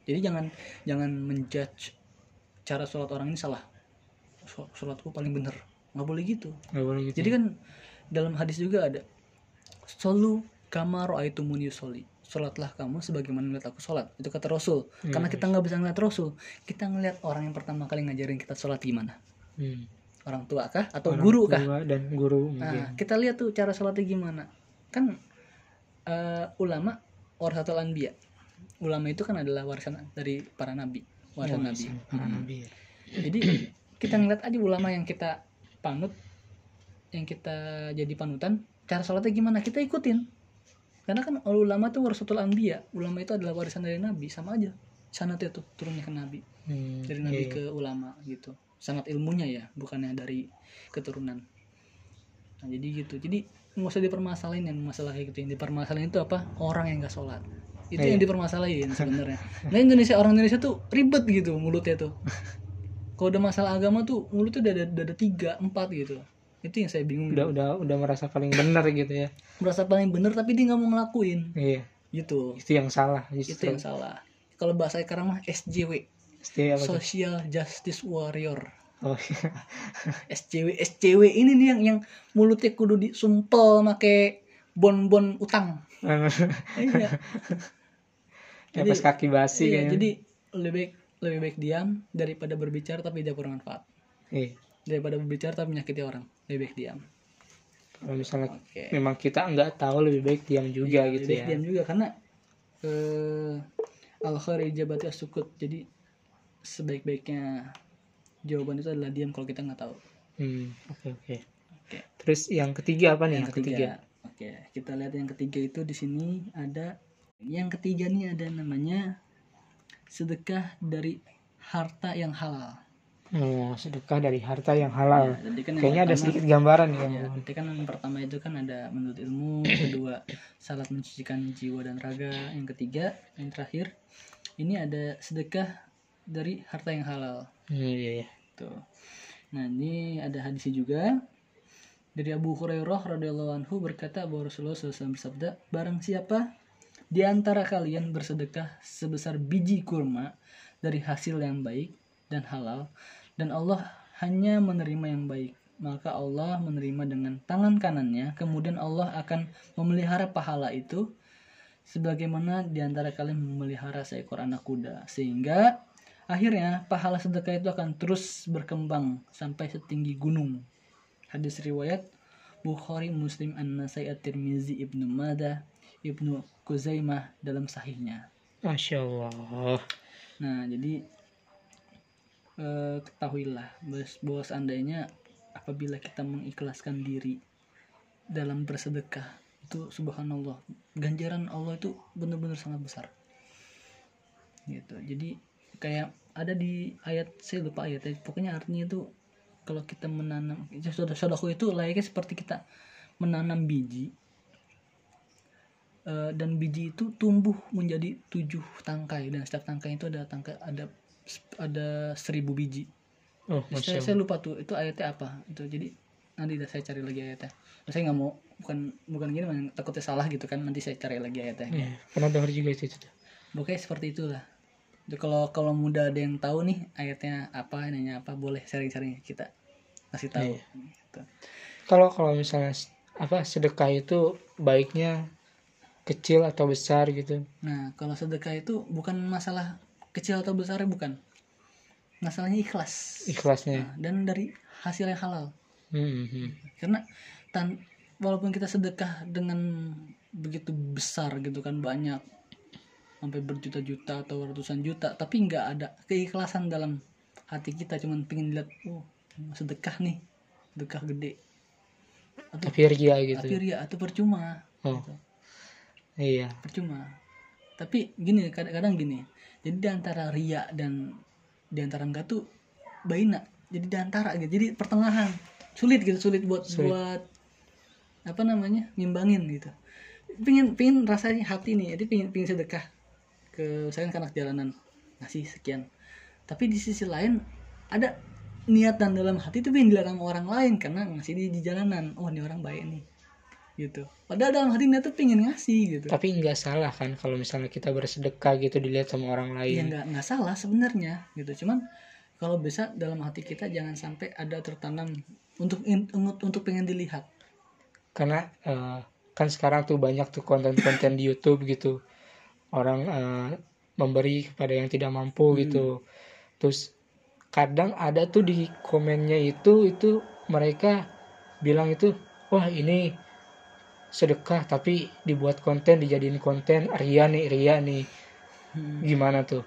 Jadi jangan jangan menjudge cara sholat orang ini salah sholatku paling bener nggak boleh gitu nggak boleh gitu jadi kan dalam hadis juga ada solu kama ro'aitumuni soli sholatlah kamu sebagaimana melihat aku sholat itu kata Rasul Hmm. karena kita nggak bisa ngeliat Rasul kita ngeliat orang yang pertama kali ngajarin kita sholat gimana Hmm. orang tua kah atau Orang guru kah tua dan guru Nah, kita lihat tuh cara sholatnya gimana. Kan eh, ulama warasatul anbiya. Ulama itu kan adalah warisan dari para nabi, warisan Oh, nabi. para Hmm. nabi ya. Jadi kita ngeliat aja ulama yang kita panut, yang kita jadi panutan, cara sholatnya gimana kita ikutin. Karena kan ulama tuh warasatul anbiya. Ulama itu adalah warisan dari nabi, sama aja. Sanatnya tuh turunnya ke nabi, Hmm, dari iya, nabi iya. ke ulama gitu. Sangat ilmunya ya, bukannya dari keturunan. Nah, jadi gitu. Jadi nggak usah dipermasalahin yang masalah kayak gitu. Yang dipermasalahin itu apa? Orang yang nggak sholat. Itu Iya. yang dipermasalahin sebenarnya. Nah Indonesia orang Indonesia tuh ribet gitu mulutnya tuh. Kalau udah masalah agama tuh udah ada, udah ada tiga empat gitu. Itu yang saya bingung. udah udah udah merasa paling benar gitu ya Merasa paling bener tapi dia nggak mau ngelakuin iya gitu. itu yang salah Itu justru yang salah. Kalau bahasa sekarang mah SJW, tuh? Social Justice Warrior. oh iya. SCW SCW ini nih yang yang mulutnya kudu disumpel make bon-bon utang. iya. ya pas kaki basi iya, kayaknya jadi lebih baik lebih baik diam daripada berbicara tapi tidak bermanfaat. iya Daripada berbicara tapi menyakiti orang, lebih baik diam. kalau misalnya Oke. memang kita nggak tahu lebih baik diam juga Iya, gitu lebih baik ya diam juga karena eh al khair ijabati as-sukut. Jadi sebaik-baiknya jawaban itu adalah diam kalau kita nggak tahu. Hmm, oke oke Oke. terus yang ketiga apa nih yang yang ketiga. ketiga Oke, kita lihat yang ketiga itu di sini ada yang ketiga nih ada namanya sedekah dari harta yang halal. oh sedekah dari harta yang halal Ya, kan yang kayaknya ada sedikit gambaran Ya, Bang. nanti kan yang pertama itu kan ada menuntut ilmu, kedua salat mencucikan jiwa dan raga, yang ketiga, yang terakhir ini ada sedekah dari harta yang halal. Hmm, iya, iya. Tuh. Nah, ini ada hadisnya juga dari Abu Hurairah radhiyallahu anhu berkata bahwa Rasulullah SAW bersabda, barang siapa di antara kalian bersedekah sebesar biji kurma dari hasil yang baik dan halal dan Allah hanya menerima yang baik, maka Allah menerima dengan tangan kanannya, kemudian Allah akan memelihara pahala itu. Sebagaimana di antara kalian memelihara seekor anak kuda sehingga akhirnya pahala sedekah itu akan terus berkembang sampai setinggi gunung. Hadis riwayat Bukhari, Muslim, An-Nasai, At-Tirmizi, Ibnu Madah, Ibnu Kuzaimah dalam sahihnya. Masya Allah. Nah, jadi eh, ketahuilah bahwa seandainya apabila kita mengikhlaskan diri dalam bersedekah itu subhanallah ganjaran Allah itu benar-benar sangat besar gitu jadi kayak ada di ayat saya lupa ayatnya pokoknya artinya itu kalau kita menanam sodako itu layaknya seperti kita menanam biji Eh, dan biji itu tumbuh menjadi tujuh tangkai dan setiap tangkai itu ada tangkai ada ada seribu biji Oh, saya, saya lupa tuh itu ayatnya apa itu jadi nanti saya cari lagi ayatnya saya nggak mau bukan bukan gini man, takutnya salah gitu kan nanti saya cari lagi ayatnya Iya, pernah dengar juga itu. itu. Pokoknya seperti itulah. Jadi kalau kalau muda ada yang tahu nih ayatnya apa, nanya apa, boleh sharing-sharing kita kasih tahu. Iya. Gitu. Kalau kalau misalnya apa sedekah itu baiknya kecil atau besar gitu. Nah kalau sedekah itu bukan masalah kecil atau besar bukan, masalahnya ikhlas. Ikhlasnya. Nah, dan dari hasil yang halal. Hmm, hmm. Karena tan walaupun kita sedekah dengan begitu besar gitu kan banyak sampai berjuta-juta atau ratusan juta tapi nggak ada keikhlasan dalam hati kita cuman pengen lihat oh sedekah nih sedekah gede atau Tapi ria gitu. tapi ria atau percuma Oh. gitu. Iya. percuma. Tapi gini kadang-kadang gini. Jadi di antara ria dan di antara enggak tuh baina. Jadi di antara gitu. Jadi pertengahan. Sulit gitu sulit buat Sulit. buat apa namanya ngimbangin gitu. Pingin pingin rasanya hati nih. Jadi pingin pingin sedekah ke misalkan ke anak jalanan. Ngasih sekian. Tapi di sisi lain ada niatan dalam hati itu pengen sama orang lain. Karena ngasih di, di jalanan. Oh ini orang baik nih gitu padahal dalam hati niat tuh pengen ngasih gitu Tapi nggak salah kan kalau misalnya kita bersedekah gitu dilihat sama orang ya lain. nggak nggak salah sebenarnya gitu cuman kalau bisa dalam hati kita jangan sampai ada tertanam untuk untuk untuk pengen dilihat Karena eh, kan sekarang tuh banyak tuh konten-konten di YouTube gitu. Orang eh, memberi kepada yang tidak mampu Hmm. gitu. Terus kadang ada tuh di komennya itu itu mereka bilang itu wah ini sedekah tapi dibuat konten dijadiin konten ria nih ria nih. Hmm. gimana tuh?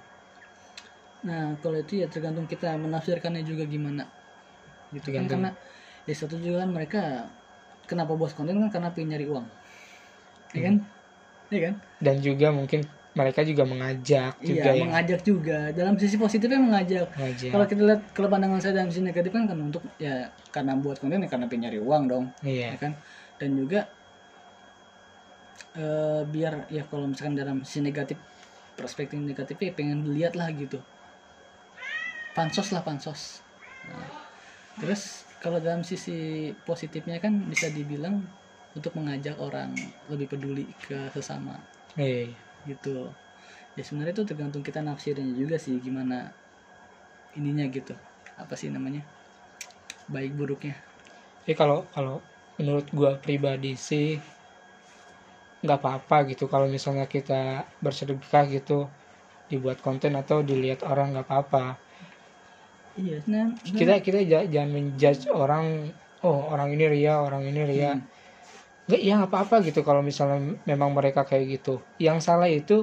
Nah kalau itu ya tergantung kita menafsirkannya juga gimana. Gitu kan karena ya satu juga kan mereka kenapa buat konten kan karena pengen nyari uang. Ya kan? Ya kan? Dan juga mungkin mereka juga mengajak juga iya ya. mengajak juga. Dalam sisi positifnya mengajak. Mengajak. Kalau kita lihat kalau pandangan saya dalam sisi negatif kan kan untuk ya karena buat konten ya karena pengen nyari uang dong. Iya. Ya kan? Dan juga eh, biar ya kalau misalkan dalam sisi negatif perspektif negatifnya ya pengen lihat lah gitu. Pansos lah pansos. Nah, terus kalau dalam sisi positifnya kan bisa dibilang untuk mengajak orang lebih peduli ke sesama. Iya. Gitu. Ya sebenarnya itu tergantung kita nafsirnya juga sih gimana ininya gitu. Apa sih namanya? Baik buruknya. Tapi kalau kalau menurut gua pribadi sih nggak apa-apa gitu kalau misalnya kita bersedekah gitu dibuat konten atau dilihat orang nggak apa-apa iya nah, kita kita ja- jangan menjudge orang oh orang ini ria orang ini ria Hmm. nggak ya nggak apa-apa gitu kalau misalnya memang mereka kayak gitu yang salah itu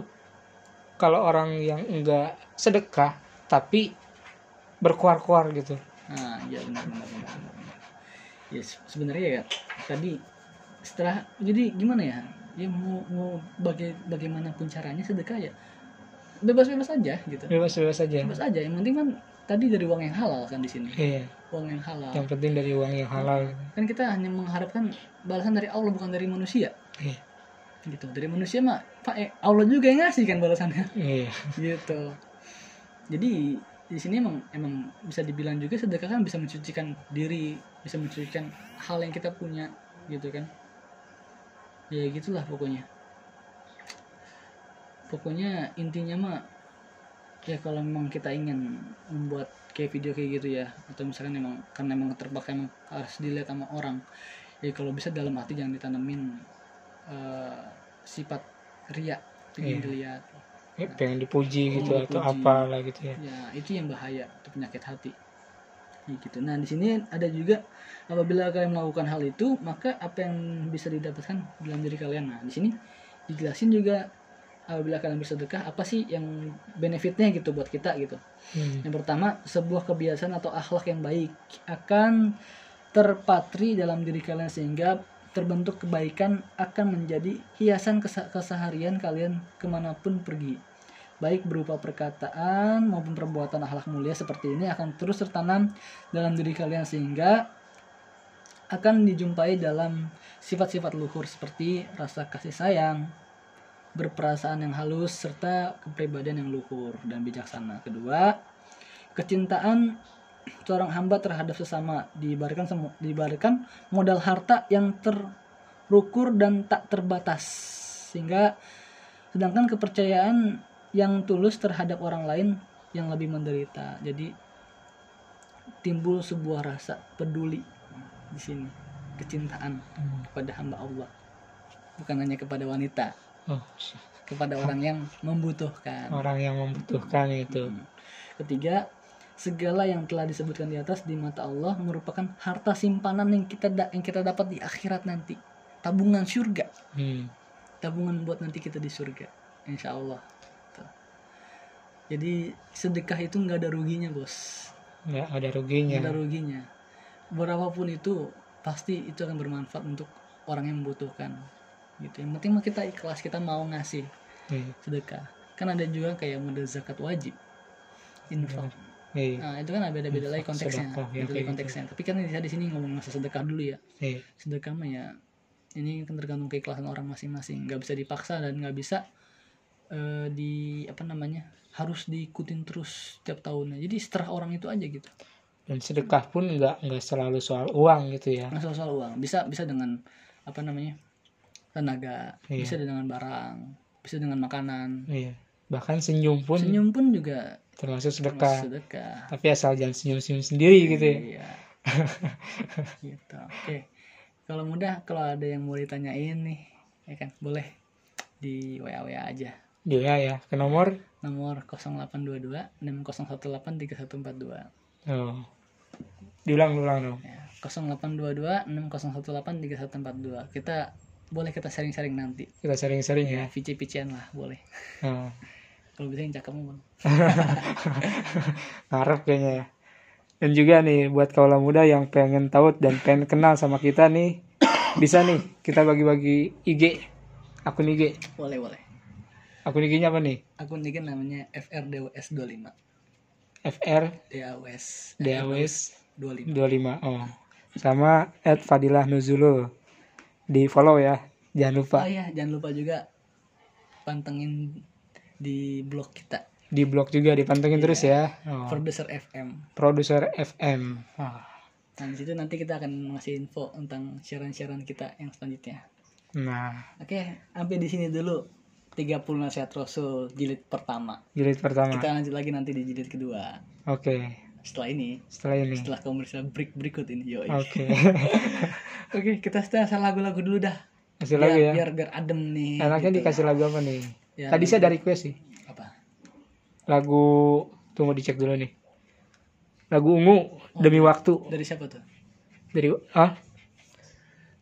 kalau orang yang enggak sedekah tapi berkuar-kuar gitu Nah, iya benar benar benar. benar, benar. Ya se- sebenarnya ya tadi setelah jadi gimana ya? Ya mau mau baga bagaimanapun caranya sedekah ya bebas-bebas aja gitu. bebas-bebas aja Bebas aja. Yang penting kan tadi dari uang yang halal kan di sini. iya Uang yang halal. yang penting dari uang yang halal Kan kita hanya mengharapkan balasan dari Allah bukan dari manusia. iya Gitu. Dari manusia mah Pak eh, Allah juga yang ngasih kan balasannya. iya gitu jadi di sini emang emang bisa dibilang juga sedekah kan bisa mencucikan diri bisa mencucikan hal yang kita punya gitu kan ya gitulah pokoknya pokoknya intinya mah ya kalau memang kita ingin membuat kayak video kayak gitu ya atau misalkan emang karena emang terpaksa emang harus dilihat sama orang ya kalau bisa dalam hati jangan ditanamin eh, sifat ria Iya. ingin dilihat Ya, pengen dipuji gitu Oh, atau dipuji. apalah gitu ya ya itu yang bahaya itu penyakit hati Ya gitu. Nah, di sini ada juga apabila kalian melakukan hal itu, maka apa yang bisa didapatkan dalam diri kalian. Nah, di sini dijelasin juga apabila kalian bersedekah apa sih yang benefitnya gitu buat kita gitu. Hmm. Yang pertama, sebuah kebiasaan atau akhlak yang baik akan terpatri dalam diri kalian sehingga terbentuk kebaikan akan menjadi hiasan kesa- keseharian kalian ke mana pun pergi. Baik berupa perkataan maupun perbuatan akhlak mulia seperti ini akan terus tertanam dalam diri kalian sehingga akan dijumpai dalam sifat-sifat luhur seperti rasa kasih sayang, berperasaan yang halus serta kepribadian yang luhur dan bijaksana. Kedua, kecintaan seorang hamba terhadap sesama diibaratkan diibaratkan modal harta yang terukur dan tak terbatas sehingga sedangkan kepercayaan yang tulus terhadap orang lain yang lebih menderita. Jadi timbul sebuah rasa peduli di sini, kecintaan kepada hamba Allah. Bukan hanya kepada wanita, Oh, kepada orang yang membutuhkan. orang yang membutuhkan itu. Hmm. Ketiga, segala yang telah disebutkan di atas di mata Allah merupakan harta simpanan yang kita da- yang kita dapat di akhirat nanti. Tabungan surga, Hmm. tabungan buat nanti kita di surga, insya Allah. Jadi sedekah itu nggak ada ruginya bos, nggak ada nggak ruginya ada ruginya. Berapapun itu pasti itu akan bermanfaat untuk orang yang membutuhkan. Gitu. Yang penting mah kita ikhlas, kita mau ngasih Iya. sedekah. Kan ada juga kayak model zakat wajib, infak. Iya. Nah, itu kan beda-beda lagi Infak, konteksnya. sedekah, Beda lagi gitu. konteksnya. Tapi kan di di sini ngomong masa sedekah dulu ya. Iya. Sedekah mah ya ini kan tergantung keikhlasan orang masing-masing. nggak bisa dipaksa dan nggak bisa eh, di apa namanya harus diikutin terus tiap tahunnya. Jadi seterah orang itu aja gitu. dan sedekah pun nggak nggak selalu soal uang gitu ya Nggak soal, soal uang. Bisa bisa dengan apa namanya tenaga, Iya. bisa dengan barang, bisa dengan makanan. iya bahkan senyum pun Senyum pun juga termasuk termasuk sedekah sedekah. tapi asal jangan senyum senyum sendiri gitu ya Iya. gitu. Oke. Kalau mudah kalau ada yang mau ditanyain nih, ya kan, boleh di WA WA aja. Dia ya ke nomor Nomor 0822 6018 3142. oh. diulang ulang dong Ya, 0822 6018 3142. Kita boleh kita sharing-sharing nanti. kita sering-sering Ya, ya pici-pician lah, boleh. oh. Kalau bisa yang cakep mah. Bang. ngarep kayaknya ya dan juga nih buat kaula muda yang pengen tahu dan pengen kenal sama kita nih bisa nih kita bagi-bagi IG akun IG Boleh, boleh. Akun IG-nya apa nih Akun ini namanya FRDWS25. FR DAWS DAWS 25. 25 oh sama at Fadilah Nuzulul di follow ya jangan lupa Oh iya, jangan lupa juga pantengin di blog kita di blog juga dipantengin terus ya oh. Produser FM. produser FM Wah. Nah, di situ nanti kita akan ngasih info tentang siaran-siaran kita yang selanjutnya. nah Oke, sampai di sini dulu. 30 nasihat Rasul jilid pertama. jilid pertama Kita lanjut lagi nanti di jilid kedua. oke Setelah ini, setelah ini setelah komersial break berikut ini, yoi. oke Oke, kita setel lagu-lagu dulu dah. kasih Biar, lagu ya biar biar adem nih. enaknya gitu. dikasih lagu apa nih Ya, tadi saya dari request sih apa? lagu tunggu dicek dulu nih lagu ungu demi waktu Dari siapa tuh? dari ah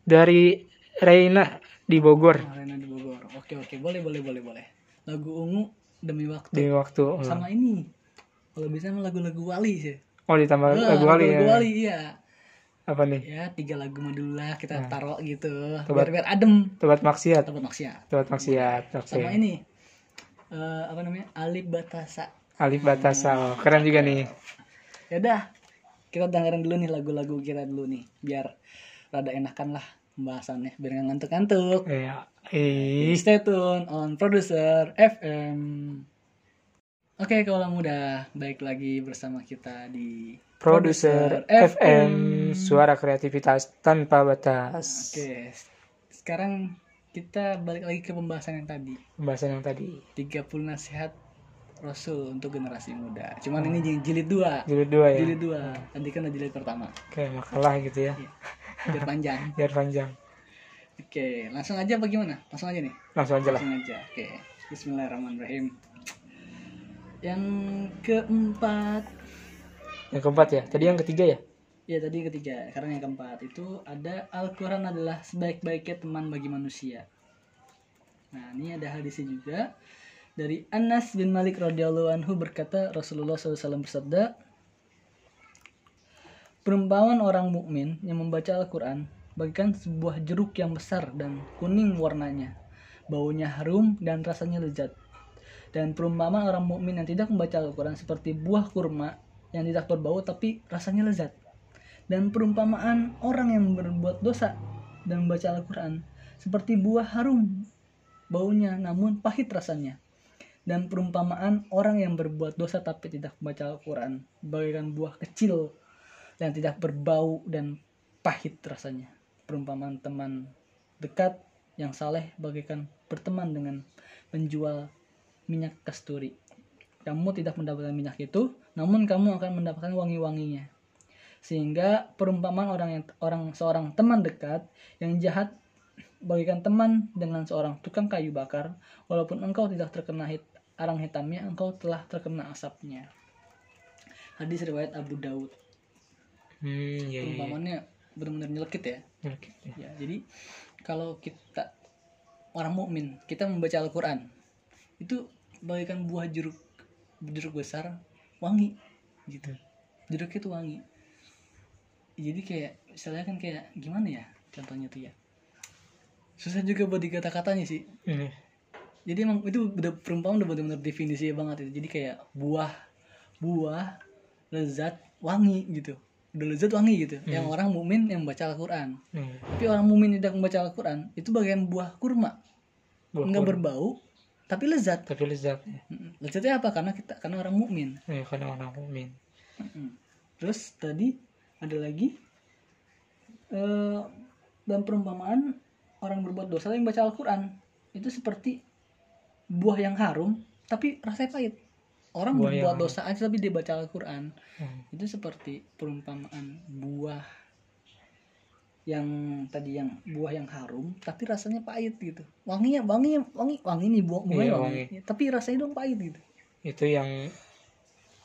dari Reina di Bogor Arena di Bogor. Oke, oke. Boleh, boleh, boleh, boleh. Lagu ungu demi waktu. demi waktu oh, Sama ini. Kalau bisa mah lagu-lagu wali sih. oh ditambah Ah, lagu wali ya lagu wali, iya. apa nih Ya, tiga lagu dulu lah kita Nah. taruh gitu. Tobat- Biar biar adem. tobat maksiat Tempat maksiat. tobat maksiat oke Sama ini. eh, apa namanya? Alif Batasa. Alif Batasa oh, keren juga nih Ya udah. Kita dengerin dulu nih lagu-lagu kita dulu nih. Biar rada enakan lah pembahasannya. Biar nggak ngantuk-ngantuk. ya ih Stay tune on Producer FM. Oke, kalau muda baik lagi bersama kita di produser FM suara kreativitas tanpa batas Oke, sekarang kita balik lagi ke pembahasan yang tadi. pembahasan yang tadi 30 nasihat Rasul untuk generasi muda. Cuman ini jil- jilid 2. jilid dua ya Jilid 2. Tadi kan udah jilid pertama. oke makalah gitu ya Biar panjang. biar panjang Oke, langsung aja bagaimana? Langsung aja nih. langsung aja lah Langsung aja. Oke. Bismillahirrahmanirrahim. Yang keempat Yang keempat ya. Tadi yang ketiga ya. Ya tadi ketiga, karena yang keempat itu ada Al-Quran adalah sebaik-baiknya teman bagi manusia. Nah ini ada hadisnya juga dari Anas bin Malik radhiyallahu anhu berkata Rasulullah SAW bersabda, perumpamaan orang mukmin yang membaca Al-Quran bagikan sebuah jeruk yang besar dan kuning warnanya, baunya harum dan rasanya lezat. Dan perumpamaan orang mukmin yang tidak membaca Al-Quran seperti buah kurma yang tidak berbau tapi rasanya lezat. Dan perumpamaan orang yang berbuat dosa dan membaca Al-Quran seperti buah harum baunya namun pahit rasanya. Dan perumpamaan orang yang berbuat dosa tapi tidak membaca Al-Quran bagaikan buah kecil yang tidak berbau dan pahit rasanya. Perumpamaan teman dekat yang saleh bagaikan berteman dengan penjual minyak kasturi. Kamu tidak mendapatkan minyak itu namun kamu akan mendapatkan wangi-wanginya. Sehingga perumpamaan orang yang orang seorang teman dekat yang jahat bagikan teman dengan seorang tukang kayu bakar walaupun engkau tidak terkena hit, arang hitamnya engkau telah terkena asapnya. Hadis riwayat Abu Daud Hmm, ya, ya, ya. perumpamannya benar-benar nyelekit ya? Oke. ya jadi kalau kita orang mukmin kita membaca Al-Quran itu bagaikan buah jeruk jeruk besar wangi gitu. Jeruknya itu wangi. Jadi kayak misalnya kan kayak gimana ya contohnya tuh ya? Susah juga buat dikata-katanya sih. Ini. jadi emang itu udah perumpamaan udah benar-benar definisi banget itu. Jadi kayak buah buah lezat wangi gitu udah lezat wangi gitu yang orang mukmin yang membaca Al-Quran Hmm. tapi orang mukmin tidak membaca Al-Quran itu bagian buah kurma Buah nggak kurma. berbau tapi lezat Tapi lezat. ya. Mm-mm. lezatnya apa karena kita karena orang mukmin Ya, karena orang mukmin. Mm-mm. terus tadi ada lagi eh dan perumpamaan orang berbuat dosa yang baca Al-Quran itu seperti buah yang harum tapi rasanya pahit orang Buah berbuat yang- dosa aja tapi dia baca Al-Quran Hmm. itu seperti perumpamaan buah yang tadi yang buah yang harum tapi rasanya pahit gitu wanginya wanginya wangi wangi nih buah buahnya Iya, wangi. wangi. tapi rasanya dong pahit gitu Itu yang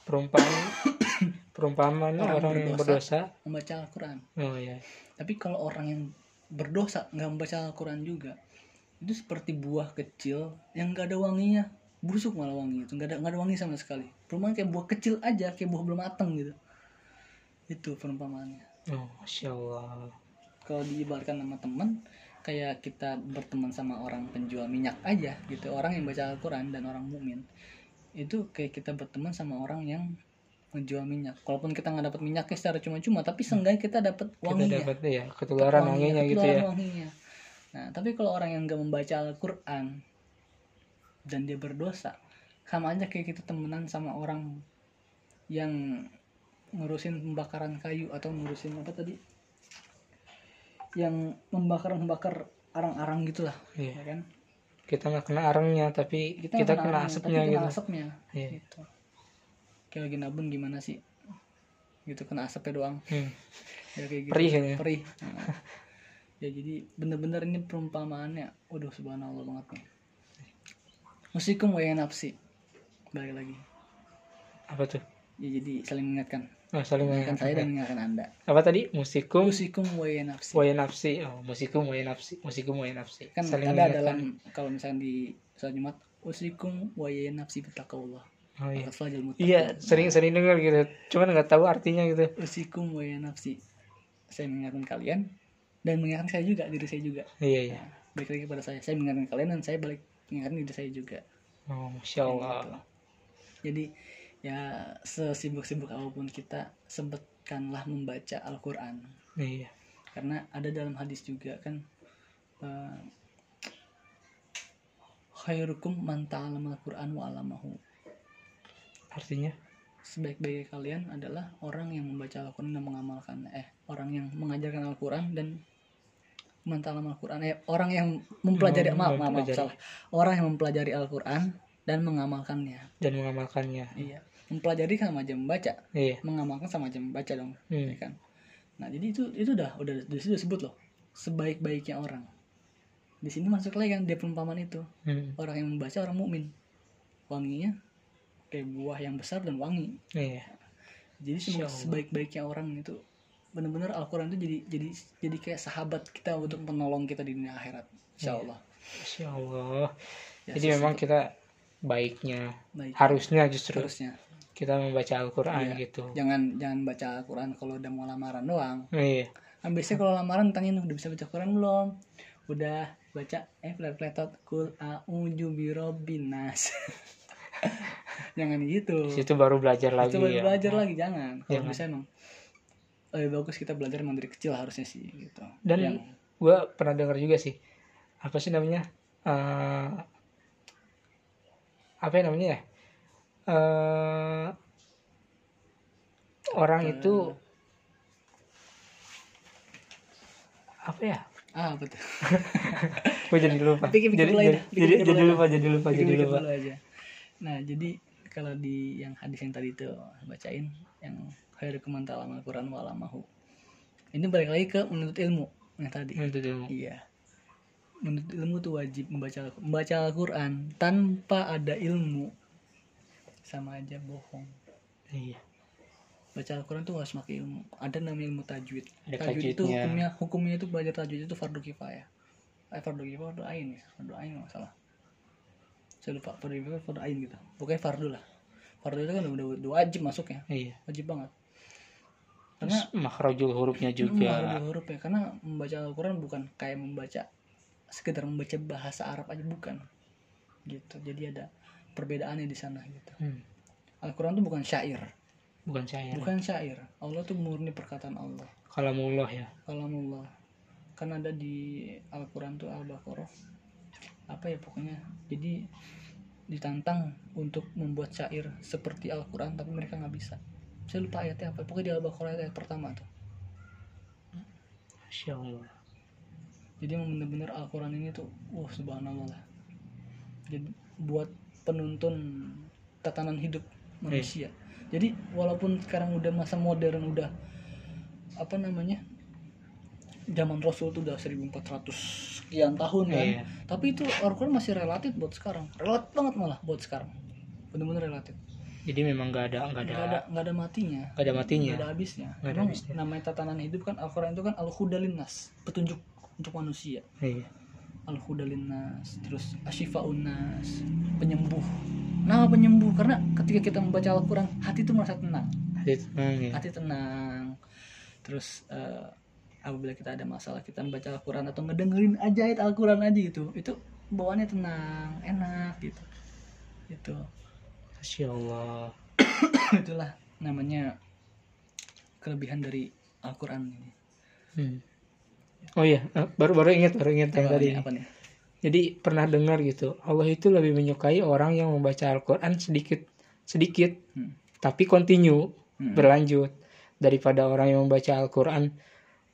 perumpamaan perumpamaan Orang orang, yang berdosa. membaca Al-Quran Oh ya. Tapi kalau orang yang berdosa nggak membaca Al-Quran juga, itu seperti buah kecil yang nggak ada wanginya, busuk malah wangi itu, nggak ada nggak ada wangi sama sekali. Perumpamaan kayak buah kecil aja, kayak buah belum matang gitu. Itu perumpamaannya. Oh, masya Allah. Kalau diibaratkan sama teman, kayak kita berteman sama orang penjual minyak aja gitu, orang yang baca Al-Quran dan orang mukmin itu kayak kita berteman sama orang yang menjual minyak. Kalaupun kita nggak dapat minyaknya secara cuma-cuma, tapi seenggaknya kita dapat Kita wanginya dapat ya ketularan wanginya gitu ketularan ya. wanginya. Nah, tapi kalau orang yang gak membaca Al-Quran dan dia berdosa, sama aja kayak kita temenan sama orang yang ngurusin pembakaran kayu atau ngurusin apa tadi? Yang membakar-membakar arang-arang gitulah, Iya. ya kan? Kita nggak kena arangnya tapi kita, nggak kena arang, asapnya kena gitu. asapnya, Iya. gitu. Kayak lagi nabun gimana sih? Gitu kena asapnya doang. Hmm. ya kayak gitu Perih kayaknya. perih Nah. ya jadi bener-bener ini perumpamaannya waduh subhanallah banget nih musikum wa nafsi balik lagi Apa tuh? ya jadi saling mengingatkan Oh, saling mengingatkan saya dan mengingatkan. anda Apa tadi? Musikum musikum wa nafsi wa nafsi. Oh, musikum wa nafsi. Musikum wa nafsi. kan saling ada mengingatkan. dalam kalau misalnya di sholat jumat usikum wa nafsi bertakawallah Oh iya. Iya, sering-sering dengar gitu. Cuman nggak tahu artinya gitu. usikum wa nafsi saya mengingatkan kalian dan mengingatkan saya juga diri saya juga Iya, iya. balik lagi pada saya saya mengingatkan kalian dan saya balik mengingatkan diri saya juga Oh, masya Allah. Gitu. Jadi ya sesibuk-sibuk apa pun kita sempatkanlah membaca Al-Quran Iya. karena ada dalam hadis juga kan eh, khairukum man ta'allama Al-Quran wa 'allamahu. Artinya? Sebaik-baik kalian adalah orang yang membaca Al-Quran dan mengamalkan eh orang yang mengajarkan Al-Quran dan man ta'allama Al-Quran. Eh orang yang mempelajari Mem- maaf, maaf, maaf salah. Orang yang mempelajari Al-Quran dan mengamalkannya. Dan mengamalkannya. iya. Mempelajari sama aja membaca Iya. mengamalkan sama aja membaca dong Hmm. ya kan? Nah jadi itu itu udah udah di situ disebut loh sebaik-baiknya orang. Di sini masuk lagi kan dia perumpamaan itu. Hmm. orang yang membaca orang mukmin. Wanginya kayak buah yang besar dan wangi. Iya. jadi sebaik-baiknya orang itu benar-benar Al-Quran itu jadi jadi jadi kayak sahabat kita untuk menolong kita di dunia akhirat Insya Iya. Allah Insya Allah. Ya, Jadi memang kita baiknya baik harusnya justru harusnya kita membaca Al-Qur'an Iya. gitu. jangan jangan baca Al-Quran kalau udah mau lamaran doang Iya. kan biasanya kalau lamaran tanyain udah bisa baca Quran belum udah baca eh flat flatot kul a'udzu birabbin nas jangan gitu Di situ baru belajar lagi itu baru ya. belajar lagi jangan kalau Jangan. bisa emang lebih bagus kita belajar emang dari kecil harusnya sih gitu. Dan Yang- gue pernah dengar juga sih apa sih namanya Eh apa ya namanya ya Eh orang itu apa ya? Ah betul gue jadi lupa. Pikir-pikir jadi, dulu jadi, jadi, jadi dulu lupa jadi lupa jadi Pikir-pikir lupa. aja. Nah jadi kalau di yang hadis yang tadi itu bacain yang khairu kemantal amal Quran walamahu ini balik lagi ke menuntut ilmu yang tadi Menuntut ilmu. Iya. Menuntut ilmu tuh wajib membaca membaca Al-Qur'an tanpa ada ilmu sama aja bohong. iya Baca Al-Qur'an tuh harus pakai ilmu. Ada namanya ilmu tajwid. Ada tajwid itu hukumnya hukumnya itu belajar tajwid itu fardu kifayah. Eh fardu kifayah fardu ain ya. Fardu ain nggak salah. Saya lupa fardu kifayah fardu ain gitu. Pokoknya fardu lah. Fardu itu kan udah, udah, wajib masuknya. iya Wajib banget. Terus makhrajul hurufnya juga. Menghafal huruf ya. Karena membaca Al-Quran bukan kayak membaca sekedar membaca bahasa Arab aja bukan. Gitu. Jadi ada perbedaannya di sana gitu. Hmm, Al-Quran tuh bukan syair. Bukan saya bukan syair. Allah tuh murni perkataan Allah. Kalamullah ya. Kalamullah. Kan ada di Al-Quran tuh Al-Baqarah. Apa ya pokoknya? Jadi ditantang untuk membuat syair seperti Al-Quran tapi mereka nggak bisa saya lupa ayatnya apa pokoknya di Al-Baqarah ayat pertama tuh. Masya Allah. Jadi emang bener-bener Al-Quran ini tuh wah subhanallah lah. Jadi buat penuntun tatanan hidup manusia. Jadi walaupun sekarang udah masa modern udah apa namanya zaman Rasul tuh udah 1400 sekian tahun kan. Iya. tapi itu Al-Quran masih relatif buat sekarang. Relatif banget malah buat sekarang. Bener-bener relatif jadi memang nggak ada nggak ada nggak ada ada matinya. Nggak ada matinya. Nggak ada habisnya. Nggak ada habisnya. namanya tatanan hidup kan Al-Quran itu kan al-hudalinas petunjuk untuk manusia. Iya. Al-Hudalinas terus Ashifaunas penyembuh. Nama penyembuh karena ketika kita membaca Al-Quran hati itu merasa tenang. Hati tenang ya hati tenang. Terus eh, apabila kita ada masalah kita membaca Al-Quran atau ngedengerin aja ayat Al-Quran aja gitu itu bawaannya tenang enak gitu. Itu Masya Allah itulah namanya kelebihan dari Al-Quran ini Hmm. oh iya eh, baru baru ingat baru ingat yang tadi apa nih jadi pernah dengar gitu Allah itu lebih menyukai orang yang membaca Al-Quran sedikit sedikit Hmm. tapi continue Hmm. berlanjut daripada orang yang membaca Al-Quran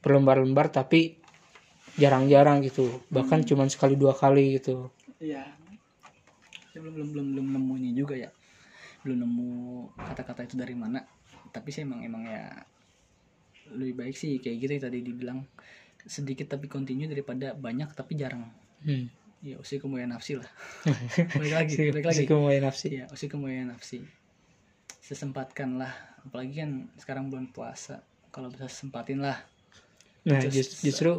berlembar-lembar tapi jarang-jarang gitu bahkan Hmm. cuman sekali dua kali gitu Iya. Saya belum belum belum belum nemu ini juga ya. Belum nemu kata-kata itu dari mana. Tapi saya emang emang ya lebih baik sih kayak gitu yang tadi dibilang sedikit tapi continue daripada banyak tapi jarang. hmm. Ya usia kemuliaan nafsi lah. balik lagi, balik lagi. Mulai nafsi Iya, usia kemuliaan nafsi. Sesempatkan lah. Apalagi kan sekarang bulan puasa. Kalau bisa sempatin lah. nah Just- jus- justru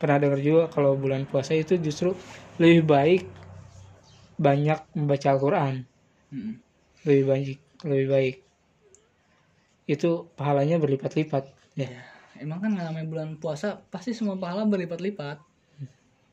pernah dengar juga kalau bulan puasa itu justru lebih baik banyak membaca Al-Quran Mm-mm. Lebih baik lebih baik itu pahalanya berlipat-lipat ya Ya, emang kan namanya bulan puasa pasti semua pahala berlipat-lipat.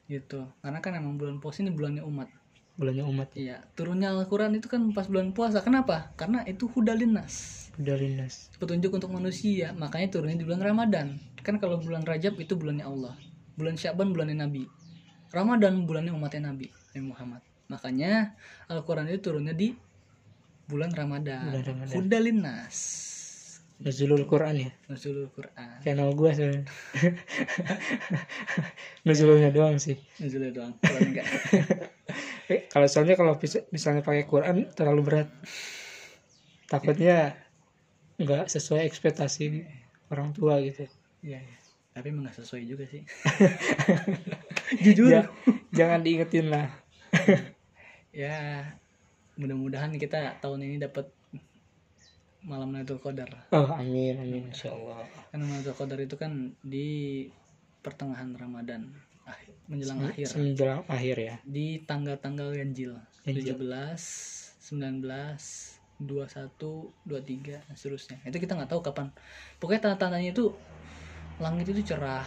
Gitu. Karena kan emang bulan puasa ini bulannya umat. bulannya umat Iya, turunnya Al-Qur'an itu kan pas bulan puasa. Kenapa? Karena itu hudalinas. udah lindas Petunjuk untuk manusia. Makanya turunnya di bulan Ramadan. Kan kalau bulan Rajab itu bulannya Allah. Bulan Syaban bulannya Nabi. Ramadan bulannya umatnya Nabi, Nabi Muhammad. Makanya Al-Qur'an itu turunnya di bulan Ramadan. Bulan Ramadan. Hudalinas. Nuzulul Quran ya Nuzulul Quran. channel gua sebenarnya Nuzulnya doang sih Nuzulnya doang. Kalau enggak. Eh, kalau soalnya kalau misalnya pakai Quran terlalu berat takutnya nggak sesuai ekspektasi orang tua gitu Iya, iya. Tapi emang gak sesuai juga sih. Jujur. Ja- jangan diingetin lah Ya, mudah-mudahan kita tahun ini dapat malam Lailatul Qadar Oh, amin, amin, insya Allah. kan Lailatul Qadar itu kan di pertengahan Ramadan akhir- menjelang akhir Menjelang akhir ya. di tanggal-tanggal ganjil Ganjil. 17 19 21 23 dan seterusnya itu kita nggak tahu kapan pokoknya tanda-tandanya itu langit itu cerah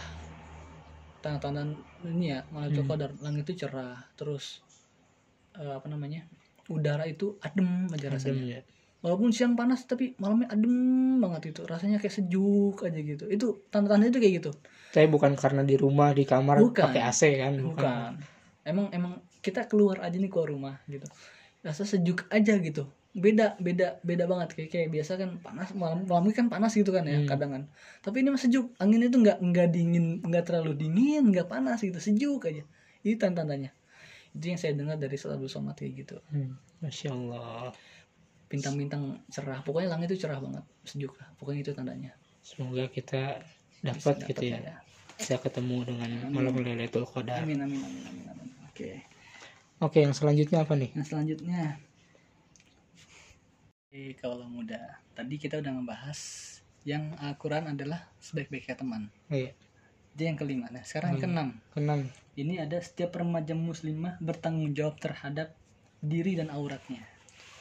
tanda-tanda ini ya Lailatul Hmm. Qadar langit itu cerah terus eh, apa namanya udara itu adem aja rasanya. Adem ya. walaupun siang panas tapi malamnya adem banget itu. Rasanya kayak sejuk aja gitu. Itu tanda-tanda itu kayak gitu. Tapi bukan karena di rumah di kamar Bukan. pakai AC kan? bukan. Emang emang kita keluar aja nih keluar rumah gitu. Rasa sejuk aja gitu. Beda beda beda banget. Kayak kayak biasa kan panas malam malam kan panas gitu kan ya Hmm. kadang kan. Tapi ini mah sejuk. Angin itu nggak nggak dingin nggak terlalu dingin nggak panas gitu. Sejuk aja. Itu tanda-tandanya itu yang saya dengar dari salah Somad kayak gitu. Hmm, Masya Allah. bintang-bintang cerah. Pokoknya langit itu cerah banget sejuk lah. Pokoknya itu tandanya. Semoga kita Bisa dapat gitu dapet ya. lah Bisa ketemu dengan malam Lailatul Qadar. amin amin amin amin amin. Oke. Oke, yang selanjutnya apa nih? Nah selanjutnya. Oke, kalau muda Tadi kita udah ngebahas Yang Al-Quran adalah sebaik-baiknya teman. Iya, Itu yang kelima Nah sekarang yang Hmm. keenam keenam. Ini ada setiap remaja muslimah bertanggung jawab terhadap diri dan auratnya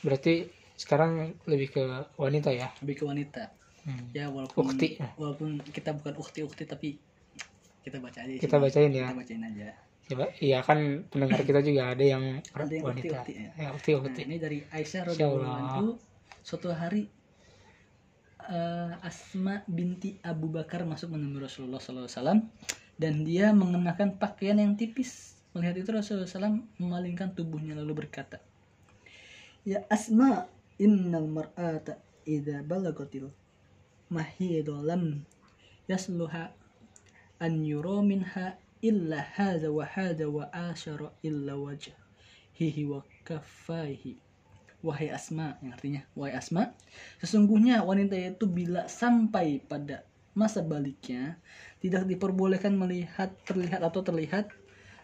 Berarti sekarang lebih ke wanita ya? Lebih ke wanita Hmm. Ya walaupun Ukti. Walaupun kita bukan ukti-ukti Tapi kita baca aja Kita sini. bacain ya. Kita bacain aja Coba, iya kan pendengar kita juga ada yang Ada yang wanita. ukti-ukti ya. Ya, ukti, Nah, ukti. ini dari Aisyah radhiyallahu Allah. anhu suatu hari eh, Asma binti Abu Bakar masuk menemui Rasulullah SAW dan dia mengenakan pakaian yang tipis. Melihat itu Rasulullah SAW memalingkan tubuhnya lalu berkata, Ya Asma, innal mar'ata idza balagatil mahidu lam yasluha an yura minha illa hadha wa hadha wa asyara illa wajhihi wa kaffaihi wahai Asma yang artinya wahai Asma sesungguhnya wanita itu bila sampai pada masa baliknya tidak diperbolehkan melihat terlihat atau terlihat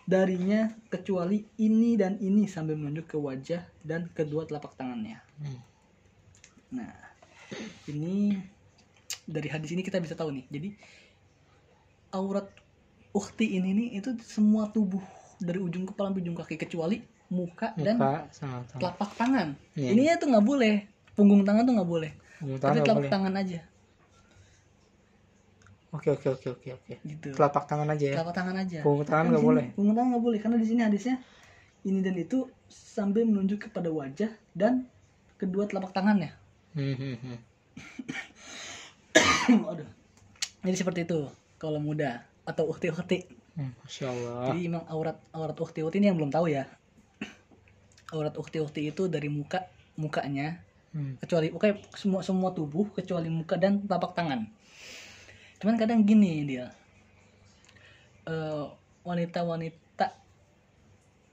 darinya kecuali ini dan ini sambil menunjuk ke wajah dan kedua telapak tangannya Hmm. nah ini dari hadis ini kita bisa tahu nih jadi aurat ukti ini nih itu semua tubuh dari ujung kepala sampai ujung kaki kecuali muka, dan Muka sama tangan. telapak tangan. Iya. Ininya tuh nggak boleh. Punggung tangan tuh nggak boleh. Punggung Tapi tangan nggak telapak boleh. tangan aja Oke, oke, oke, oke, oke. gitu. Telapak tangan aja ya. Telapak tangan aja. Punggung tangan Kan nggak boleh. Punggung tangan nggak boleh karena di sini hadisnya ini dan itu sambil menunjuk kepada wajah dan kedua telapak tangannya. Hmm, hmm, hmm. Aduh. Jadi seperti itu kalau muda atau ukti-ukti. Hmm, Masya Allah. Jadi emang aurat aurat ukti-ukti ini yang belum tahu ya. Aurat ukti-ukti itu dari muka mukanya. Hmm. kecuali oke semua semua tubuh kecuali muka dan telapak tangan. Cuman kadang gini dia. Eh, wanita-wanita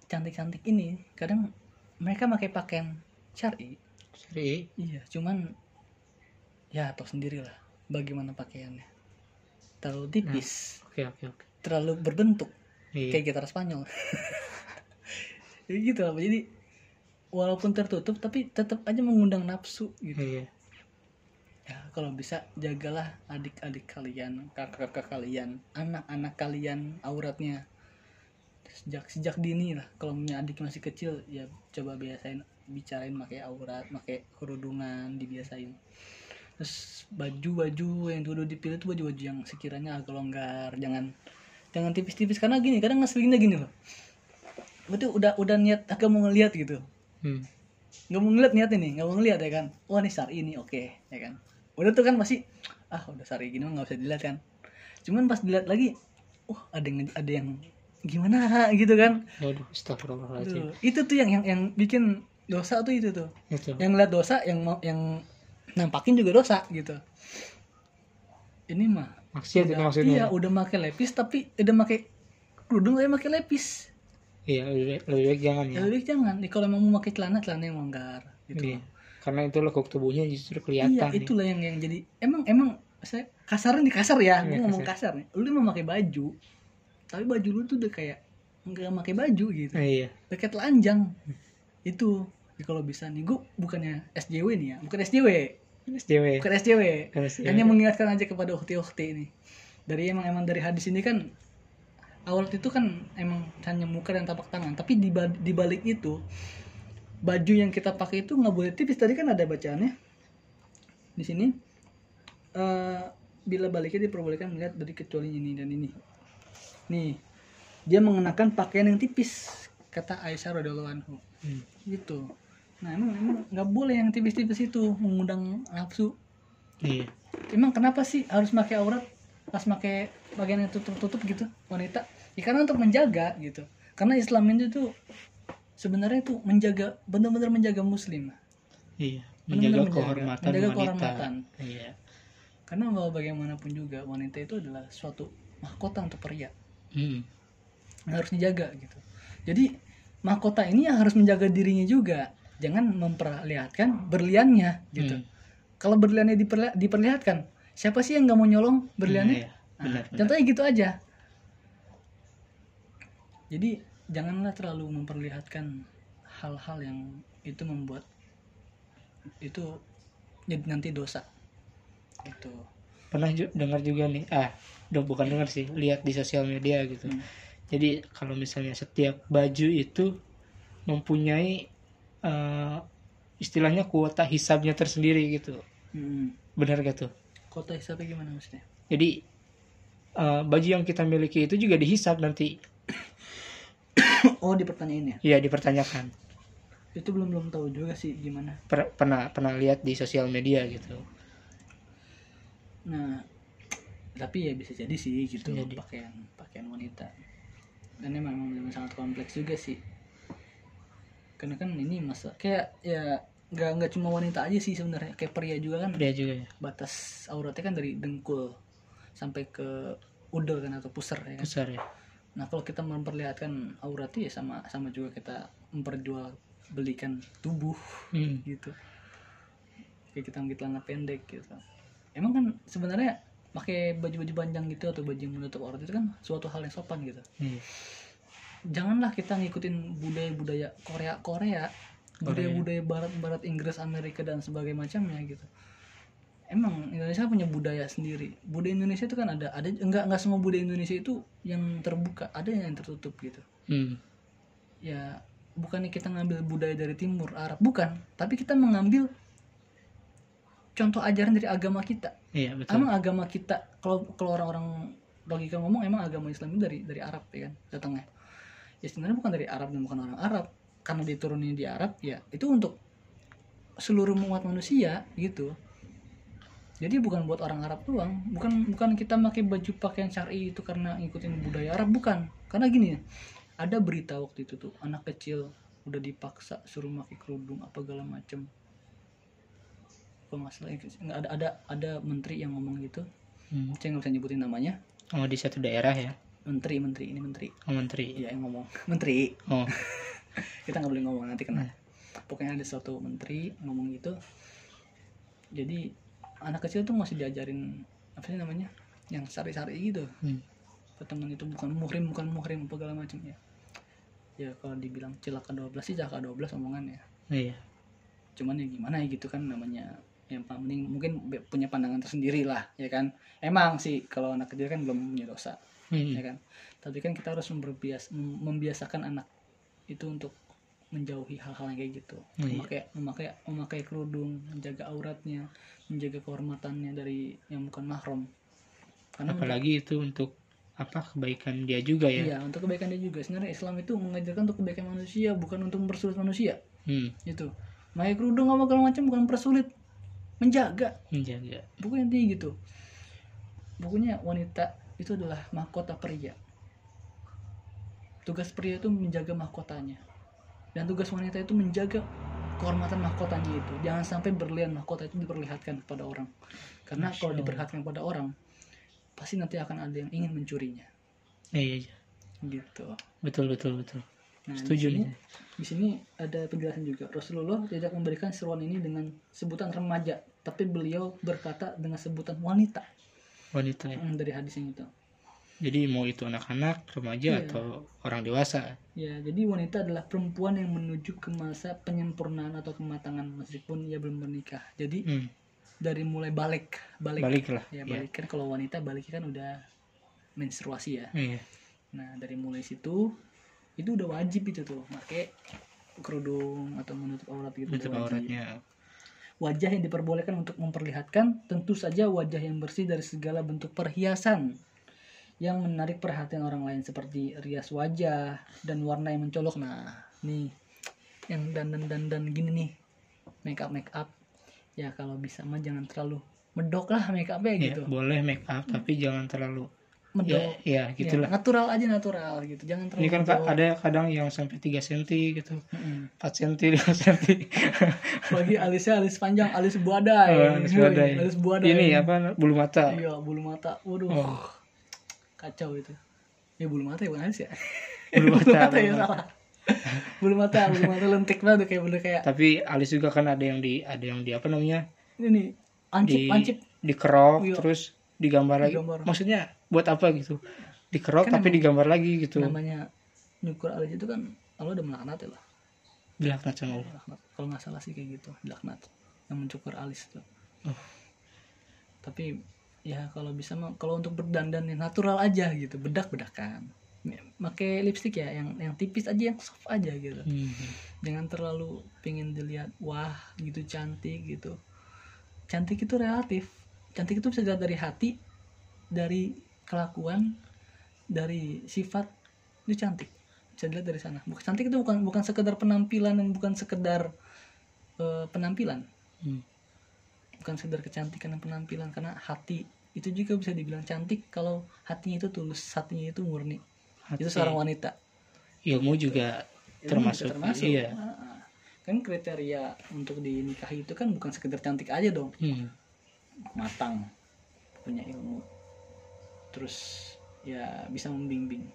cantik-cantik ini kadang mereka pakai pakaian syari. Jadi, iya cuman ya tau sendirilah bagaimana pakaiannya. Terlalu tipis. Oke, oke, oke. terlalu berbentuk. Iya. kayak gitar Spanyol. Jadi gitu lah jadi walaupun tertutup tapi tetap aja mengundang nafsu gitu. Iya. ya kalau bisa jagalah adik-adik kalian kakak-kakak kalian anak-anak kalian auratnya. Sejak sejak dini lah kalau punya adik masih kecil ya coba biasain bicarain pakai aurat pakai kerudungan dibiasain. Terus baju-baju yang dulu dipilih tuh baju-baju yang sekiranya agak longgar jangan jangan tipis-tipis. Karena gini kadang ngeselinnya gini loh. Itu udah udah niat agak mau ngeliat gitu Hmm. nggak mau ngeliat niat ini nggak mau ngeliat ya kan? Wah ini sari ini oke ya kan? Udah tuh kan masih ah udah sari gini mah nggak usah dilihat kan? Cuman pas dilihat lagi wah ada yang ada yang gimana gitu kan? Aduh, itu tuh yang yang yang bikin dosa tuh itu tuh. Itu. yang ngeliat dosa yang mau yang nampakin juga dosa gitu. Ini mah Maksiat itu maksudnya. iya udah pakai lepis tapi udah pakai kerudung tapi pakai lepis Iya, lebih baik, lebih baik jangan ya. lebih jangan nih kalau emang mau pakai celana celana yang longgar gitu Iya. Karena itu lekuk tubuhnya justru Iya, kelihatan nih. itulah yang yang jadi emang emang saya kasar nih kasar ya, Iya, gue ngomong kasar nih. Lu mau pakai baju, tapi baju lu tuh udah kayak nggak pakai baju gitu, Eh, iya. kayak telanjang. Itu Ya, kalau bisa nih, gue bukannya SJW nih ya, bukan SJW, SJW bukan SJW Bukan SJW. hanya mengingatkan aja kepada ukti-ukti ini dari emang emang dari hadis ini kan aurat itu kan emang hanya muka dan tapak tangan. Tapi di, di balik itu baju yang kita pakai itu nggak boleh tipis. Tadi kan ada bacaannya. Di sini eh, bila baliknya diperbolehkan melihat dari kecuali ini dan ini. Nih dia mengenakan pakaian yang tipis kata Aisyah radhiallahu anhu Hmm. gitu. Nah emang emang nggak boleh yang tipis-tipis itu mengundang nafsu. Iya. Emang kenapa sih harus pakai aurat pas pakai bagian yang tutup-tutup gitu wanita ya karena untuk menjaga gitu. Karena Islam ini tuh sebenarnya tuh menjaga benar-benar menjaga muslim. Iya menjaga kehormatan menjaga wanita. kehormatan. iya. Karena mau bagaimanapun juga wanita itu adalah suatu mahkota untuk pria. Hmm. harus dijaga gitu. Jadi mahkota ini yang harus menjaga dirinya juga. Jangan memperlihatkan berliannya gitu. Hmm. kalau berliannya diperli- diperlihatkan siapa sih yang nggak mau nyolong berliannya? Iya, Nah, benar, benar. contohnya gitu aja jadi janganlah terlalu memperlihatkan hal-hal yang itu membuat itu jadi nanti dosa. Itu pernah ju- dengar juga nih ah dong bukan dengar sih lihat di sosial media gitu. Hmm. jadi kalau misalnya setiap baju itu mempunyai eh, istilahnya kuota hisabnya tersendiri gitu. Hmm. benar gak tuh? Kota hisapnya gimana maksudnya? Jadi eh, baju yang kita miliki itu juga dihisab nanti oh di pertanyaan ya ya dipertanyakan itu belum belum tahu juga sih gimana Per- pernah pernah lihat di sosial media gitu Nah, tapi ya bisa jadi sih gitu jadi. pakaian pakaian wanita. Dan emang memang benar sangat kompleks juga sih. Karena kan ini masa kayak ya nggak nggak cuma wanita aja sih sebenarnya kayak pria juga kan dia juga ya batas auratnya kan dari dengkul sampai ke udel kan atau pusar ya kan. besar ya Nah kalau kita memperlihatkan aurat ya sama sama juga kita memperjualbelikan tubuh Hmm. gitu. Kayak kita pakai celana pendek gitu. Emang kan sebenarnya pakai baju-baju panjang gitu atau baju yang menutup aurat itu kan suatu hal yang sopan gitu. Iya. janganlah kita ngikutin budaya-budaya Korea Korea. budaya-budaya Barat Barat Inggris Amerika dan sebagainya macamnya gitu emang Indonesia punya budaya sendiri. Budaya Indonesia itu kan ada ada enggak enggak semua budaya Indonesia itu yang terbuka ada yang tertutup gitu. Hmm. ya bukannya kita ngambil budaya dari timur Arab bukan. Tapi kita mengambil contoh ajaran dari agama kita. Iya betul. Emang agama kita kalau kalau orang-orang logika ngomong emang agama Islam itu dari dari Arab ya kan datangnya ya sebenarnya bukan dari Arab dan bukan orang Arab. Karena diturunin di Arab ya itu untuk seluruh umat manusia gitu jadi bukan buat orang Arab doang. Bukan bukan kita pakai baju pakaian syari itu karena ngikutin budaya Arab bukan. Karena gini ada berita waktu itu tuh anak kecil udah dipaksa suruh pakai kerudung apa segala macem. Kalau nggak salah nggak ada ada ada menteri yang ngomong gitu. Hmm. saya nggak bisa nyebutin namanya. Oh di satu daerah ya? Menteri menteri ini menteri. Oh menteri. Iya yang ngomong. Menteri. Oh. Kita nggak boleh ngomong nanti kena. Pokoknya ada suatu menteri ngomong gitu. Jadi anak kecil tuh masih diajarin apa sih namanya yang sari-sari gitu. Hmm. pertemuan itu bukan muhrim bukan muhrim segala macam ya. Ya kalau dibilang cilaka 12 sih cilaka 12 omongannya iya. Cuman ya gimana ya gitu kan namanya yang paling mungkin punya pandangan tersendiri lah ya kan. Emang sih kalau anak kecil kan belum punya dosa Hmm. ya kan. Tapi kan kita harus membiasakan anak itu untuk menjauhi hal-hal yang kayak gitu. Iya. memakai memakai memakai kerudung menjaga auratnya menjaga kehormatannya dari yang bukan mahram karena apalagi itu untuk apa kebaikan dia juga ya? Iya untuk kebaikan dia juga. Sebenarnya Islam itu mengajarkan untuk kebaikan manusia bukan untuk mempersulit manusia. Hmm. itu pakai kerudung apa segala macam bukan mempersulit menjaga. Menjaga. Buku intinya gitu. Bukunya wanita itu adalah mahkota pria. Tugas pria itu menjaga mahkotanya dan tugas wanita itu menjaga kehormatan mahkotanya itu. Jangan sampai berlian mahkota itu diperlihatkan kepada orang. Karena Masya kalau diperlihatkan kepada orang pasti nanti akan ada yang ingin mencurinya. Iya iya gitu. Betul betul betul. Nah setuju di sini, nih. di sini ada penjelasan juga. Rasulullah tidak memberikan seruan ini dengan sebutan remaja tapi beliau berkata dengan sebutan wanita. Wanita ya. Hmm, dari hadis yang itu jadi mau itu anak-anak remaja Iya. atau orang dewasa Ya, jadi wanita adalah perempuan yang menuju ke masa penyempurnaan atau kematangan meskipun ia belum menikah. Jadi hmm. dari mulai balik balik, balik lah ya Iya. balik kan kalau wanita baliknya kan udah menstruasi ya Iya. nah dari mulai situ itu udah wajib itu tuh pakai kerudung atau menutup aurat gitu wajib. auratnya wajah yang diperbolehkan untuk memperlihatkan tentu saja wajah yang bersih dari segala bentuk perhiasan yang menarik perhatian orang lain seperti rias wajah dan warna yang mencolok. Nah nih yang dandan dandan gini nih make up make up ya kalau bisa mah jangan terlalu medok lah make upnya Ya, gitu. boleh make up tapi jangan terlalu medok. ya ya gitulah. Ya, natural aja natural gitu. Jangan terlalu ini kan medok. ada kadang yang sampai 3 cm gitu. Mm-mm. 4 cm 5 cm bagi alisnya alis panjang alis buadai. Oh, alis buadai. alis buadai. Ini apa bulu mata? Iya bulu mata. Waduh. Oh. Kacau itu. Ya bulu mata ya bukan alis ya? Bulu mata, ya bulu mata. salah. Bulu mata bulu mata lentik banget kayak bener kayak tapi alis juga kan ada yang di ada yang di apa namanya? Ini nih ancip di ancip. dikerok Iya. terus digambar lagi. Digambar. maksudnya buat apa gitu? Dikerok Kan tapi digambar lagi gitu. namanya nyukur alis itu kan Allah udah melaknat ya lah dilaknat sama Allah. Kalau nggak salah sih kayak gitu dilaknat. Yang mencukur alis tuh Oh. tapi ya kalau bisa kalau untuk berdandan yang natural aja gitu bedak bedakan pakai lipstick ya yang yang tipis aja yang soft aja gitu. Hmm. jangan terlalu pengen dilihat wah gitu cantik gitu. Cantik itu relatif. Cantik itu bisa dilihat dari hati dari kelakuan dari sifat itu cantik. Bisa dilihat dari sana. Bukan cantik itu bukan bukan sekedar penampilan dan bukan sekedar eh, penampilan. Hmm. bukan sekedar kecantikan dan penampilan karena hati itu juga bisa dibilang cantik kalau hatinya itu tulus hatinya itu murni. Hati. itu seorang wanita. Ilmu juga Ilmu termasuk, termasuk. iya. Ah, kan kriteria untuk dinikahi itu kan bukan sekedar cantik aja dong. Hmm. matang punya ilmu. Terus ya bisa membimbing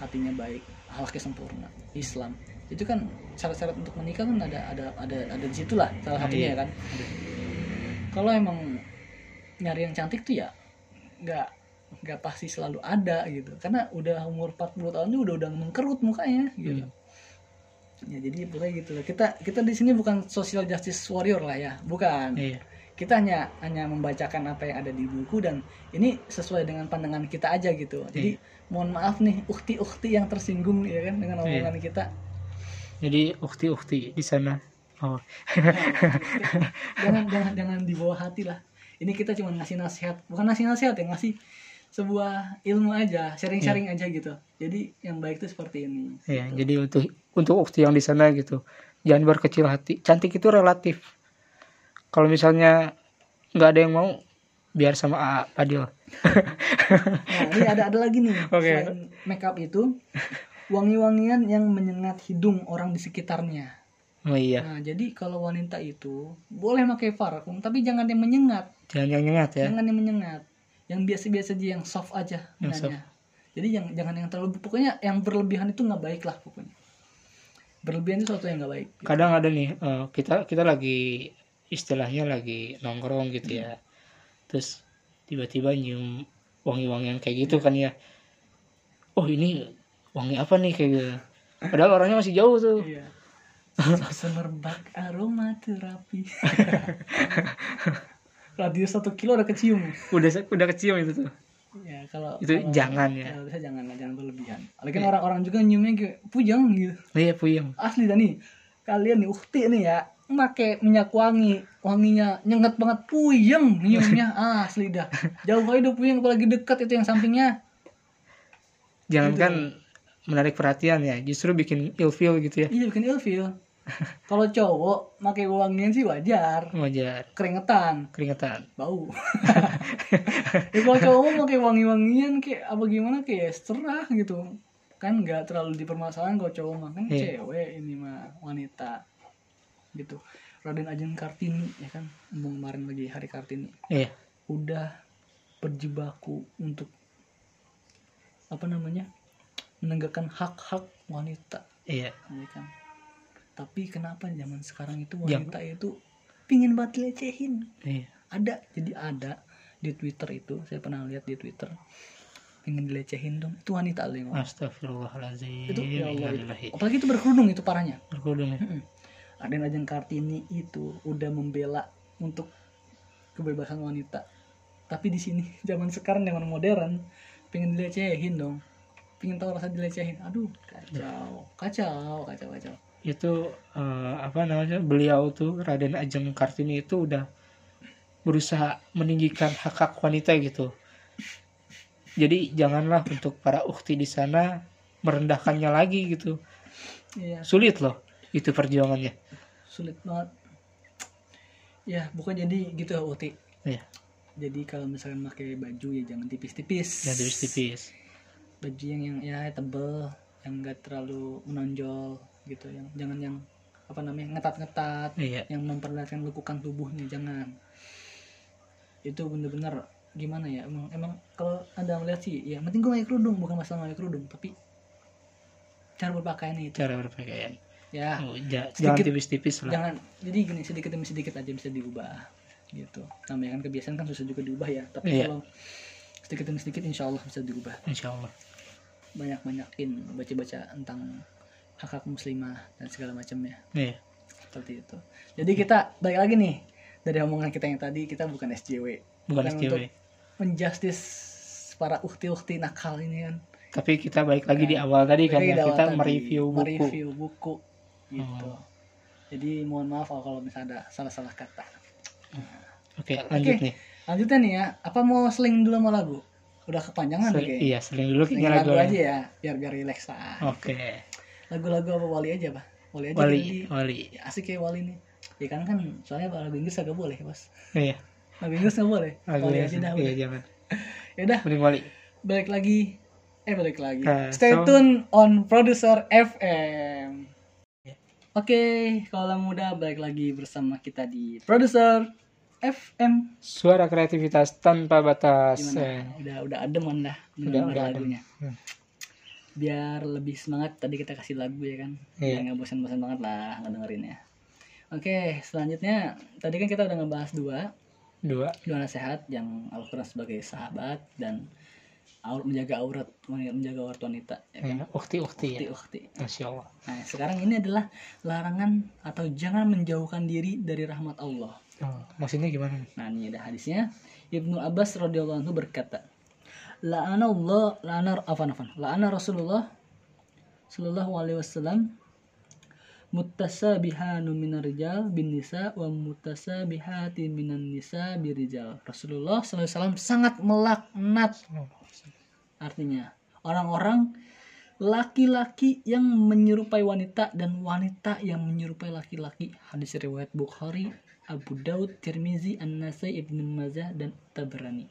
hatinya baik halaknya sempurna Islam. Itu kan syarat-syarat untuk menikah kan ada ada ada ada di situ lah salah Ah, satunya iya. ya kan kalau emang nyari yang cantik tuh ya nggak nggak pasti selalu ada gitu. Karena udah umur 40 tahun tuh udah udah mengkerut mukanya gitu. Ya jadi pokoknya gitu lah. Kita kita di sini bukan social justice warrior lah ya. Bukan. Iya. Kita hanya hanya membacakan apa yang ada di buku dan ini sesuai dengan pandangan kita aja gitu. Jadi mohon maaf nih ukti-ukti yang tersinggung ya kan dengan Iya. omongan kita. Jadi ukti-ukti di sana. Oh. Jangan jangan jangan dibawa hati lah ini kita cuma ngasih nasihat bukan ngasih nasihat ya ngasih sebuah ilmu aja sharing-sharing aja gitu. Jadi yang baik itu seperti ini ya jadi untuk untuk ukti yang di sana gitu jangan berkecil hati. Cantik itu relatif. Kalau misalnya nggak ada yang mau biar sama A Adil nah ini ada ada lagi nih. Oke. selain makeup itu wangi-wangian yang menyengat hidung orang di sekitarnya. Oh iya. Nah, jadi kalau wanita itu boleh pakai parfum, tapi jangan yang menyengat, jangan yang nyengat ya jangan yang menyengat. Yang biasa-biasa aja, yang soft aja Yang benangnya. Jadi yang jangan yang terlalu pokoknya yang berlebihan itu nggak baik lah pokoknya. Berlebihan itu sesuatu yang nggak baik. gitu. kadang ada nih eh, kita kita lagi istilahnya lagi nongkrong gitu ya terus tiba-tiba nyium wangi-wangian kayak gitu kan ya oh ini wangi apa nih kayak gitu padahal orangnya masih jauh tuh Iya. Semerbak aroma terapi. Radius satu kilo udah kecium. udah udah kecium itu tuh. Ya kalau Itu kalau- jangan ya. Kalau bisa jangan lah, jangan berlebihan. Lagi kan orang-orang juga nyiumnya kayak pujang gitu. iya puyeng. Asli dah nih. Kalian nih ukti nih ya. Make minyak wangi wanginya nyengat banget. Puyeng nyiumnya. Ah, asli dah. Jauh aja udah puyeng apalagi dekat itu yang sampingnya. Jangan kan menarik perhatian ya. Justru bikin ilfeel gitu ya. Iya bikin ilfeel kalau cowok make wangian sih wajar. Wajar. Keringetan. Keringetan. Bau. Ya kalau cowok pakai wangi-wangian kayak apa gimana kayak serah gitu. Kan nggak terlalu dipermasalahan kalau cowok mah. Kan Iya. cewek ini mah wanita gitu. Raden Ajeng Kartini ya kan? Ngomong kemarin lagi hari Kartini. Iya. Udah berjibaku untuk apa namanya menegakkan hak-hak wanita. Iya. Ya kan tapi kenapa zaman sekarang itu Jam- wanita itu pingin banget dilecehin? Iya. Ada. Jadi ada di Twitter itu. Saya pernah lihat di Twitter. Pengen dilecehin dong. Itu wanita loh yang. Astagfirullahaladzim itu ya Allah itu. Apalagi itu berkerudung itu parahnya. Berkerudung ya? Raden Ajeng Kartini itu udah membela untuk kebebasan wanita. Tapi di sini zaman sekarang zaman modern pengen dilecehin dong. Pengen tahu rasa dilecehin. Aduh kacau. Kacau kacau kacau itu eh, apa namanya beliau tuh Raden Ajeng Kartini itu udah berusaha meninggikan hak hak wanita gitu. Jadi janganlah untuk para ukti di sana merendahkannya lagi gitu. Iya. Sulit loh itu perjuangannya. Sulit banget. Ya bukan jadi gitu ya Uti. Iya. jadi kalau misalkan pakai baju ya jangan tipis-tipis. Yang tipis-tipis. Baju yang yang ya tebel yang enggak terlalu menonjol gitu yang jangan yang apa namanya ngetat-ngetat iya. yang memperlihatkan lekukan tubuhnya jangan. Itu bener-bener gimana ya emang emang kalau anda melihat sih ya penting gue pakai kerudung bukan masalah pakai kerudung tapi cara berpakaiannya itu. Cara berpakaian. Ya. Oh, ja- sedikit- tipis-tipis lah. jangan jadi gini sedikit demi sedikit aja bisa diubah gitu. Namanya kan kebiasaan kan susah juga diubah ya tapi Iya. kalau sedikit demi sedikit insya Allah bisa diubah. Insya Allah. Banyak banyakin baca baca tentang hak hak muslimah dan segala macamnya. Iya. Seperti itu. Jadi kita balik lagi nih dari omongan kita yang tadi kita bukan SJW bukan SJW untuk menjustis para ukti-ukti nakal ini kan. Tapi kita balik lagi di awal tadi kan ya kita tadi, mereview buku. Mereview buku. Gitu. Oh. jadi mohon maaf kalau misalnya ada salah-salah kata. Oke lanjut Oke. nih. lanjutnya nih ya. Apa mau seling dulu sama lagu? Udah kepanjangan nih Sel- kayaknya. iya seling dulu Seling kayaknya lagu lagu aja ya biar biar relax lah. Oke lagu-lagu apa wali aja pak. Wali aja wali jadi wali. ya, asik kayak wali nih. Ya kan kan soalnya lagu Inggris agak boleh bos. Iya. Lagu Inggris nggak boleh? Lagu wali aja dah iya jangan ya udah. Mending wali. Balik lagi. Eh balik lagi. Eh, stay so- tune on producer FM oke kalau muda balik lagi bersama kita di producer FM suara kreativitas tanpa batas. Gimana? Eh, udah udah ademan dah Udah- udah adem. lagunya. Hmm. Biar lebih semangat tadi kita kasih lagu ya kan. Iya. biar nggak bosan-bosan banget lah ngedengerinnya oke selanjutnya tadi kan kita udah ngebahas dua. Dua. Dua nasihat yang Al-Quran sebagai sahabat dan aur, menjaga aurat menjaga aurat wanita ya kan? Ya, ukti ukti ukti ya ukti. Masya Allah. Nah sekarang ini adalah larangan atau jangan menjauhkan diri dari rahmat Allah. Oh, maksudnya gimana? Nah ini ada hadisnya. Ibnu Abbas radhiyallahu anhu berkata La'ana Allah La'ana afan afan. La'ana Rasulullah Sallallahu alaihi wasallam Mutasabihanu minar rijal bin nisa Wa mutasabihati minan nisa birijal. Rasulullah sallallahu alaihi wasallam sangat melaknat. Artinya Orang-orang Laki-laki yang menyerupai wanita Dan wanita yang menyerupai laki-laki. Hadis riwayat Bukhari Abu Daud, Tirmizi, An-Nasai, Ibnu Majah dan Tabrani.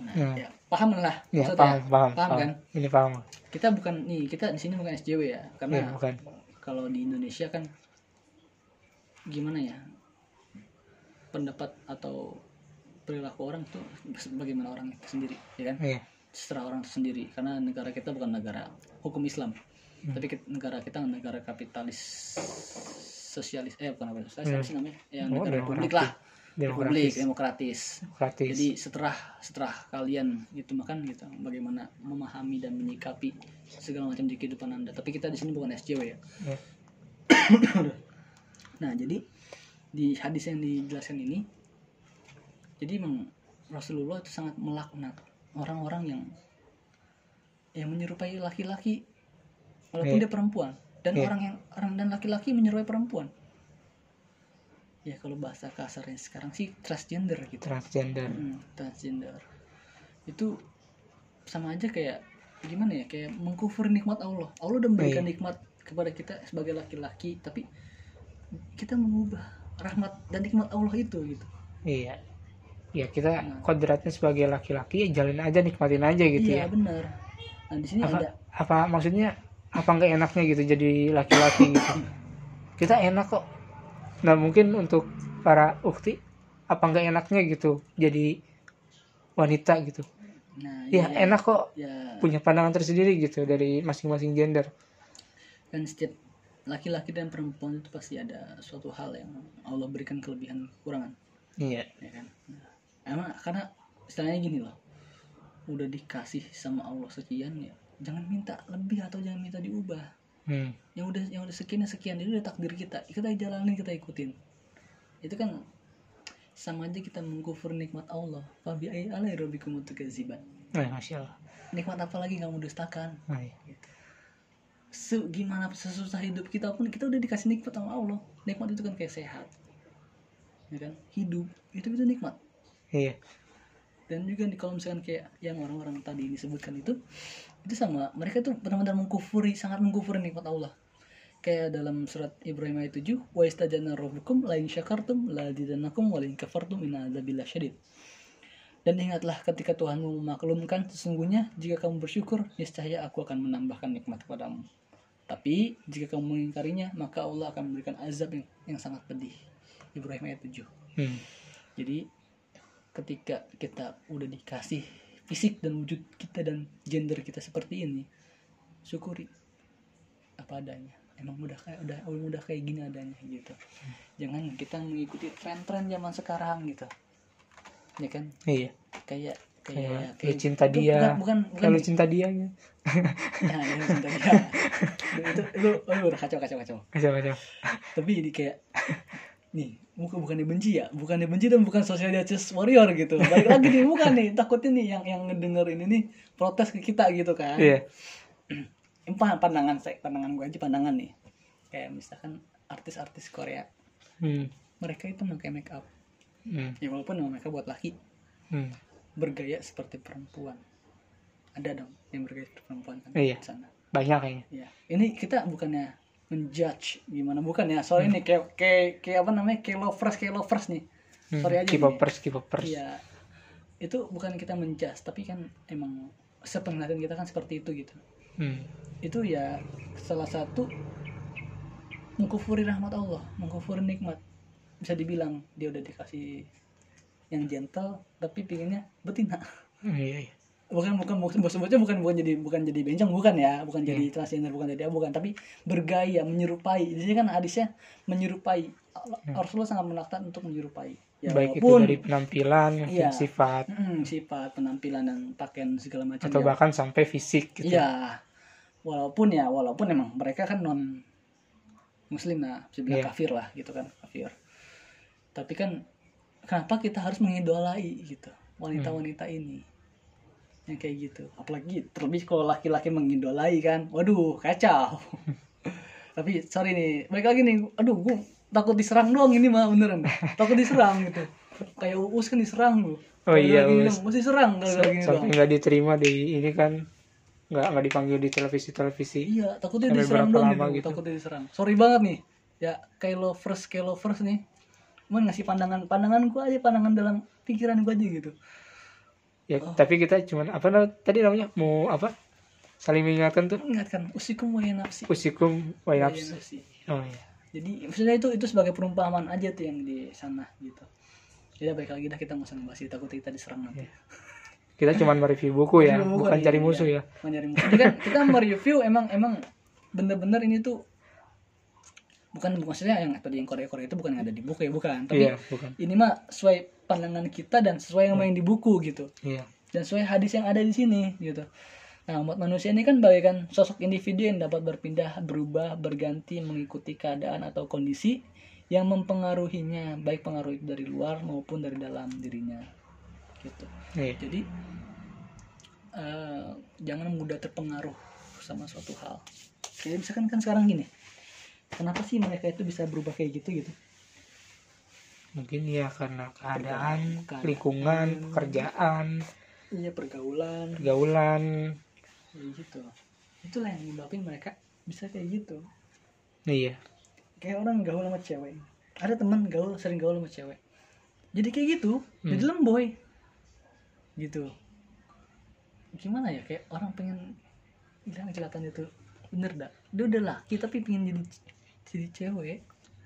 Nah, Hmm. ya, paham lah Ya, maksudnya? paham, paham, Paham kan? Ini paham. Kita bukan nih, kita di sini bukan SJW ya, karena Ya, bukan. kalau di Indonesia kan gimana ya? Pendapat atau perilaku orang tuh bagaimana orang itu sendiri, ya kan? Iya. Setelah orang itu sendiri, karena negara kita bukan negara hukum Islam, Hmm. tapi kita- negara kita negara kapitalis sosialis, eh bukan apa sosialis Hmm. namanya? Ya Oh, negara republik lah, republik Demokratis. demokratis. Jadi setelah setelah kalian itu makan gitu, bagaimana memahami dan menyikapi segala macam di kehidupan anda. Tapi kita di sini bukan SJW ya. Ya. Nah jadi di hadis yang dijelaskan ini, jadi emang Rasulullah itu sangat melaknat orang-orang yang yang menyerupai laki-laki walaupun Iya. dia perempuan dan Iya. orang yang orang dan laki-laki menyerupai perempuan. Ya kalau bahasa kasarnya sekarang sih transgender gitu. transgender. Hmm, transgender itu sama aja kayak gimana ya kayak mengkufur nikmat Allah Allah udah memberikan Iya. nikmat kepada kita sebagai laki-laki tapi kita mengubah rahmat dan nikmat Allah itu gitu Iya. Ya kita Nah. kodratnya sebagai laki-laki ya jalin aja nikmatin aja gitu iya ya. benar nah di sini Apa ada apa maksudnya apa nggak enaknya gitu jadi laki-laki gitu. Kita enak kok. Nah mungkin untuk para ukti apa nggak enaknya gitu jadi wanita gitu. nah Ya iya, enak kok. Ya. Punya pandangan tersendiri gitu dari masing-masing gender. kan setiap laki-laki dan perempuan itu pasti ada suatu hal yang Allah berikan kelebihan kekurangan. Iya. ya kan? Nah, emang karena istilahnya gini loh. Udah dikasih sama Allah sekian ya jangan minta lebih atau jangan minta diubah Hmm. yang udah yang udah sekian sekian itu udah takdir kita. Kita jalanin kita ikutin. Itu kan sama aja kita mengkufur nikmat Allah. Fabi ayyi alai rabbikum tukadziban Nah, masya Allah. nikmat apa lagi kamu dustakan? Nah, iya. Se gimana sesusah hidup kita pun kita udah dikasih nikmat sama Allah. Nikmat itu kan kayak sehat. Ya kan? Hidup itu itu nikmat. Iya. dan juga di kalau misalkan kayak yang orang-orang tadi disebutkan itu itu sama. Mereka tuh benar-benar mengkufuri sangat mengkufuri nikmat Allah. Kayak dalam surat Ibrahim ayat 7 wa istajana rabbukum la in syakartum la azidannakum wa la in kafartum inna adzabillahi syadid. Dan ingatlah ketika Tuhanmu memaklumkan sesungguhnya jika kamu bersyukur niscaya aku akan menambahkan nikmat kepadamu. Tapi jika kamu mengingkarinya maka Allah akan memberikan azab yang, yang sangat pedih. Ibrahim ayat 7 Hmm. jadi ketika kita udah dikasih fisik dan wujud kita dan gender kita seperti ini syukuri apa adanya emang udah kayak udah udah kayak gini adanya gitu jangan kita mengikuti tren-tren zaman sekarang gitu ya kan Iya. kayak Kayak kayak lu cinta itu dia. bukan bukan, lu cinta dia ya. nah, cinta dia itu lu lu udah kacau kacau kacau Kacau kacau. tapi jadi kayak nih muka bukannya benci ya bukannya benci dan bukan social justice warrior gitu balik lagi nih bukan nih takutnya nih yang yang ngedenger ini nih protes ke kita gitu kan Iya. Pa- pandangan saya pandangan gue aja pandangan nih kayak misalkan artis-artis Korea Hmm. mereka itu pakai make up Hmm. ya walaupun mereka buat laki Hmm. bergaya seperti perempuan ada dong yang bergaya seperti perempuan kan Iya. di sana Banyak kayaknya. ya ini kita bukannya menjudge gimana bukan ya soalnya ini kayak kayak kayak apa namanya kayak lovers kayak lovers nih Hmm. sorry aja nih. K-popers, K-popers. Iya. Itu bukan kita menjas, tapi kan emang sepenglihatan kita kan seperti itu gitu. Hmm. Itu ya salah satu mengkufuri rahmat Allah, mengkufuri nikmat. Bisa dibilang dia udah dikasih yang gentle tapi pinginnya betina. Iya, iya. Bukan bukan bukan sebutnya bukan bukan jadi bukan jadi bencong bukan ya, bukan jadi Iya. transgender bukan jadi bukan tapi bergaya menyerupai. Di sini kan hadisnya menyerupai. Allah- Rasulullah sangat menaktan untuk menyerupai. Ya, Hmm. Baik itu walaupun- dari penampilan, Iya. sifat, Mm, sifat penampilan dan pakaian segala macam atau ya. bahkan sampai fisik gitu. iya walaupun ya walaupun emang mereka kan non muslim lah bisa bilang Iya. kafir lah gitu kan kafir tapi kan kenapa kita harus mengidolai gitu wanita-wanita Hmm. ini yang kayak gitu apalagi terlebih kalau laki-laki mengidolai kan waduh kacau tapi sorry nih baik lagi nih aduh gue takut diserang doang ini mah beneran takut diserang gitu kayak uus kan diserang lu Oh iya, Uus. mesti serang kalau gini sampai doang. nggak diterima di ini kan nggak nggak dipanggil di televisi televisi Iya, takutnya Sampai diserang lama gitu. gitu? Takutnya diserang. Sorry banget nih. Ya, kayak lovers, kayak lovers nih. Cuman ngasih pandangan, pandangan gua aja, pandangan dalam pikiran gua aja gitu. Ya Oh. tapi kita cuman apa tadi namanya mau apa saling mengingatkan tuh Mengingatkan, usikum wa nafsi. usikum wa Wa nafs nafsi. oh iya Jadi maksudnya itu itu sebagai perumpamaan aja tuh yang di sana gitu. Jadi baik lagi dah kita nggak usah ngebahas itu, takut kita diserang nanti. kita cuman mereview buku ya buku, bukan iya, cari iya. musuh ya Mencari musuh. Jadi kan kita mereview emang emang bener-bener ini tuh bukan maksudnya yang tadi yang Korea-Korea itu bukan yang ada di buku ya bukan tapi iya bukan ini mah sesuai pandangan kita dan sesuai yang main di buku gitu iya dan sesuai hadis yang ada di sini gitu. Nah, umat manusia ini kan bagaikan sosok individu yang dapat berpindah, berubah, berganti mengikuti keadaan atau kondisi yang mempengaruhinya, baik pengaruh itu dari luar maupun dari dalam dirinya. Gitu. iya Jadi eh, jangan mudah terpengaruh sama suatu hal. Kayak misalkan kan sekarang gini. Kenapa sih mereka itu bisa berubah kayak gitu gitu? Mungkin ya karena keadaan Keadaan. lingkungan pekerjaan Iya pergaulan, pergaulan. Kayak gitu. Itulah yang menyebabkan mereka bisa kayak gitu. iya. Kayak orang gaul sama cewek. Ada teman gaul sering gaul sama cewek. Jadi kayak gitu. Hmm. jadi lemboy gitu. Gimana ya? Kayak orang pengen bilang kecelakaan itu. Bener dah. Dia udah laki tapi pengen jadi jadi cewek.